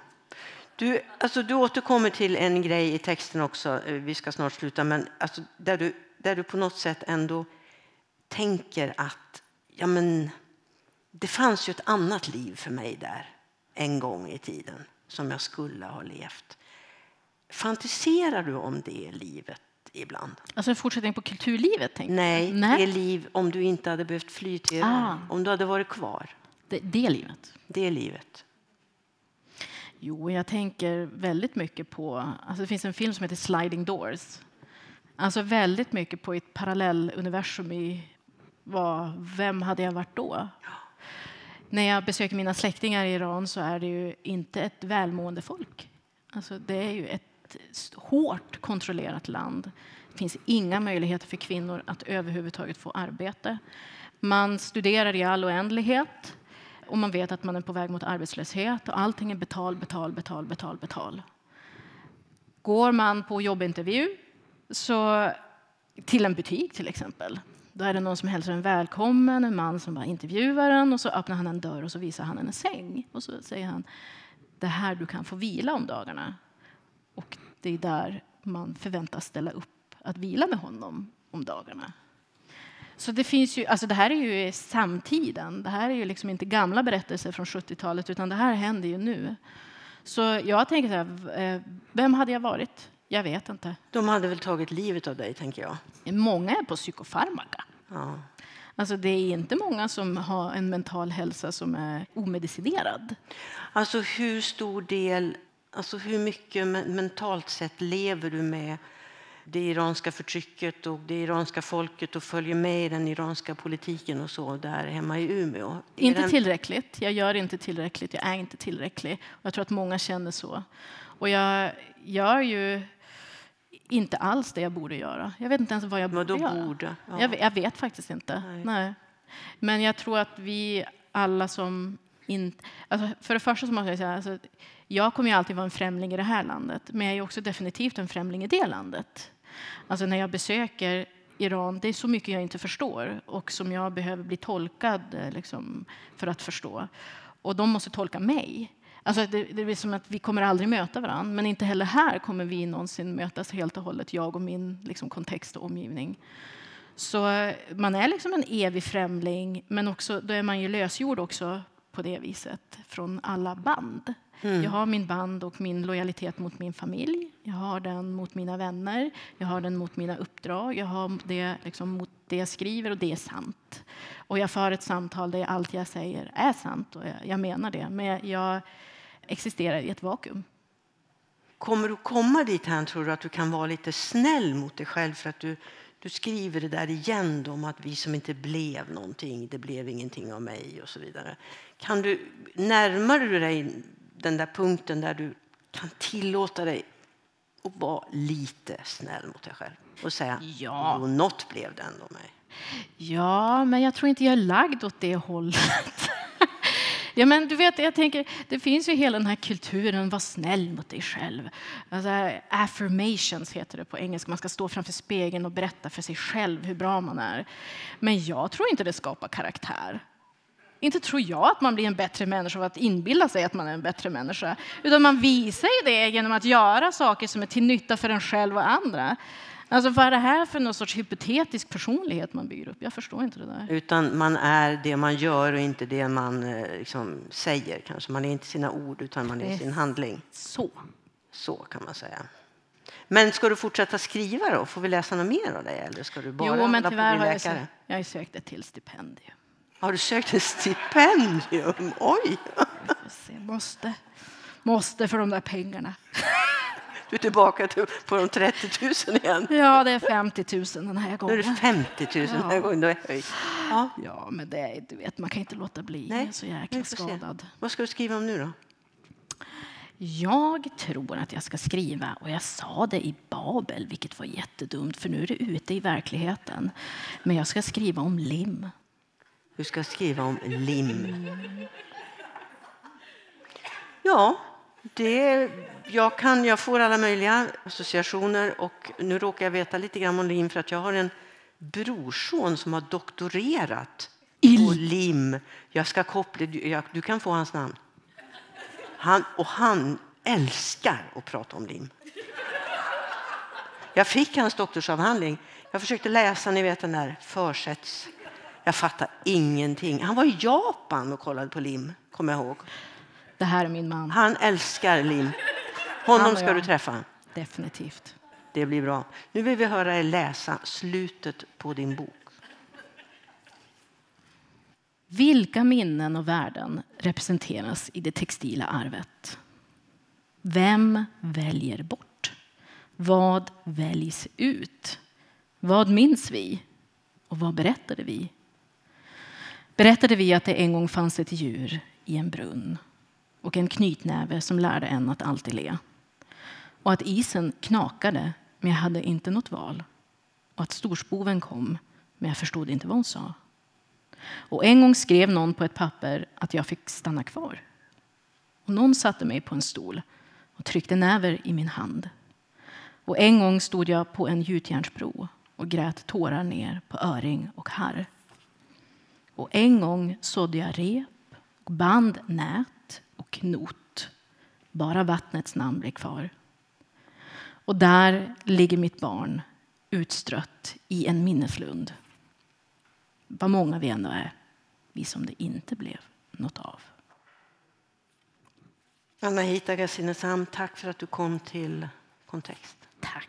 Speaker 1: Du, alltså, du återkommer till en grej i texten också, eh, vi ska snart sluta, men alltså, där, du, där du på något sätt ändå tänker att ja, men, det fanns ju ett annat liv för mig där en gång i tiden som jag skulle ha levt. Fantiserar du om det livet ibland?
Speaker 2: Alltså en fortsättning på kulturlivet?
Speaker 1: Nej, Nej, det liv om du inte hade behövt fly till ah. om du hade varit kvar.
Speaker 2: Det, det livet?
Speaker 1: Det livet.
Speaker 2: Jo, jag tänker väldigt mycket på... Alltså det finns en film som heter Sliding Doors. Alltså väldigt mycket på ett parallelluniversum i vad, vem hade jag varit då? När jag besöker mina släktingar i Iran så är det ju inte ett välmående folk. Alltså det är ju ett hårt kontrollerat land. Det finns inga möjligheter för kvinnor att överhuvudtaget få arbete. Man studerar i all oändlighet och man vet att man är på väg mot arbetslöshet och allting är betal, betal, betal, betal, betal. Går man på jobbintervju så, till en butik till exempel, då är det någon som hälsar en välkommen, en man som bara intervjuar en och så öppnar han en dörr och så visar han en säng och så säger han det här du kan få vila om dagarna. Och det är där man förväntas ställa upp att vila med honom om dagarna. Så det finns ju, alltså det här är ju samtiden. Det här är ju liksom inte gamla berättelser från 70-talet utan det här händer ju nu. Så jag tänker så här, eh, vem hade jag varit? Jag vet inte.
Speaker 1: De hade väl tagt livet av dig, tänker jag.
Speaker 2: Många är på psykofarmaka. Ja. Alltså det är inte många som har en mental hälsa som är omedicinerad.
Speaker 1: Alltså hur stor del, alltså hur mycket mentalt sett lever du med det iranska förtrycket och det iranska folket och följer med i den iranska politiken och så där hemma i Umeå?
Speaker 2: Inte tillräckligt. Jag gör inte tillräckligt. Jag är inte tillräcklig. Jag tror att många känner så. Och jag gör ju inte alls det jag borde göra. Jag vet inte ens vad jag borde
Speaker 1: vad
Speaker 2: göra.
Speaker 1: Borde?
Speaker 2: Ja. Jag, jag, vet faktiskt inte. Nej. Nej. Men jag tror att vi alla som inte... Alltså för det första så måste jag säga alltså, jag kommer ju alltid vara en främling i det här landet, men jag är också definitivt en främling i det landet. Alltså när jag besöker Iran, det är så mycket jag inte förstår och som jag behöver bli tolkad liksom, för att förstå. Och de måste tolka mig. Alltså det, det är som att vi kommer aldrig möta varandra, men inte heller här kommer vi någonsin mötas helt och hållet, jag och min liksom, kontext och omgivning. Så eh, man är liksom en evig främling, men också, då är man ju lösgjord också på det viset från alla band. Mm. Jag har min band och min lojalitet mot min familj. Jag har den mot mina vänner. Jag har den mot mina uppdrag. Jag har det liksom mot det jag skriver och det är sant. Och jag för ett samtal där allt jag säger är sant och jag, jag menar det. Men jag existerar i ett vakuum.
Speaker 1: Kommer du komma dit här, tror du, att du kan vara lite snäll mot dig själv för att du, du skriver det där igen om att vi som inte blev någonting, det blev ingenting av mig och så vidare. Kan du, närmar du dig den där punkten där du kan tillåta dig att vara lite snäll mot dig själv och säga ja. något blev det ändå mig.
Speaker 2: Ja, men jag tror inte jag är lagd åt det hållet. Ja, men du vet, jag tänker, det finns ju hela den här kulturen, var snäll mot dig själv. Alltså, affirmations heter det på engelska. Man ska stå framför spegeln och berätta för sig själv hur bra man är. Men jag tror inte det skapar karaktär. Inte tror jag att man blir en bättre människa av att inbilla sig att man är en bättre människa. Utan man visar ju det genom att göra saker som är till nytta för en själv och andra. Alltså vad är det här för någon sorts hypotetisk personlighet man bygger upp? Jag förstår inte det där.
Speaker 1: Utan man är det man gör och inte det man eh, liksom säger kanske. Man är inte sina ord utan man är sin handling.
Speaker 2: Så.
Speaker 1: Så kan man säga. Men ska du fortsätta skriva då? Får vi läsa något mer av dig eller ska du bara
Speaker 2: jo, men tyvärr har jag, sökt, jag har sökt ett till stipendium.
Speaker 1: Har du sökt ett stipendium? Oj!
Speaker 2: Måste. Måste för de där pengarna.
Speaker 1: Du är tillbaka till, på de 30 000 igen.
Speaker 2: Ja, det är 50 000 den här
Speaker 1: Nu är det
Speaker 2: gången.
Speaker 1: 50 000 den här gången. Är höjt. Ja,
Speaker 2: Ja, men det är, du vet, man kan inte låta bli.
Speaker 1: Nej,
Speaker 2: Jag är så jäkla
Speaker 1: se.
Speaker 2: skadad.
Speaker 1: Vad ska du skriva om nu då?
Speaker 2: Jag tror att jag ska skriva, och jag sa det i Babel, vilket var jättedumt, för nu är det ute i verkligheten. Men jag ska skriva om lim.
Speaker 1: Du ska skriva om lim. Ja, det, jag, kan, jag får alla möjliga associationer och nu råkar jag veta lite grann om lim för att jag har en brorson som har doktorerat på lim. Jag ska koppla, du, du kan få hans namn. Han, och han älskar att prata om lim. Jag fick hans doktorsavhandling. Jag försökte läsa, ni vet den där försätts. Jag fattar ingenting. Han var i Japan och kollade på lim, kommer jag ihåg.
Speaker 2: Det här är min man,
Speaker 1: Han älskar lim.
Speaker 2: Han
Speaker 1: Honom ska du träffa.
Speaker 2: definitivt.
Speaker 1: Det blir bra. Nu vill vi höra er läsa slutet på din bok.
Speaker 2: Vilka minnen och värden representeras i det textila arvet? Vem väljer bort? Vad väljs ut? Vad minns vi? Och vad berättade vi? Berättade vi att det en gång fanns ett djur i en brunn och en knytnäve som lärde en att alltid le? Och att isen knakade, men jag hade inte något val. Och att storspoven kom, men jag förstod inte vad hon sa. Och en gång skrev någon på ett papper att jag fick stanna kvar. Och någon satte mig på en stol och tryckte näver i min hand. Och en gång stod jag på en gjutjärnsbro och grät tårar ner på öring och harr. Och en gång sådde jag rep och band nät knot. Bara vattnets namn blev kvar. Och där ligger mitt barn utstrött i en minneslund vad många vi ändå är, vi som det inte blev något av.
Speaker 1: Anahita Ghazinesam, tack för att du kom till Kontext.
Speaker 2: Tack.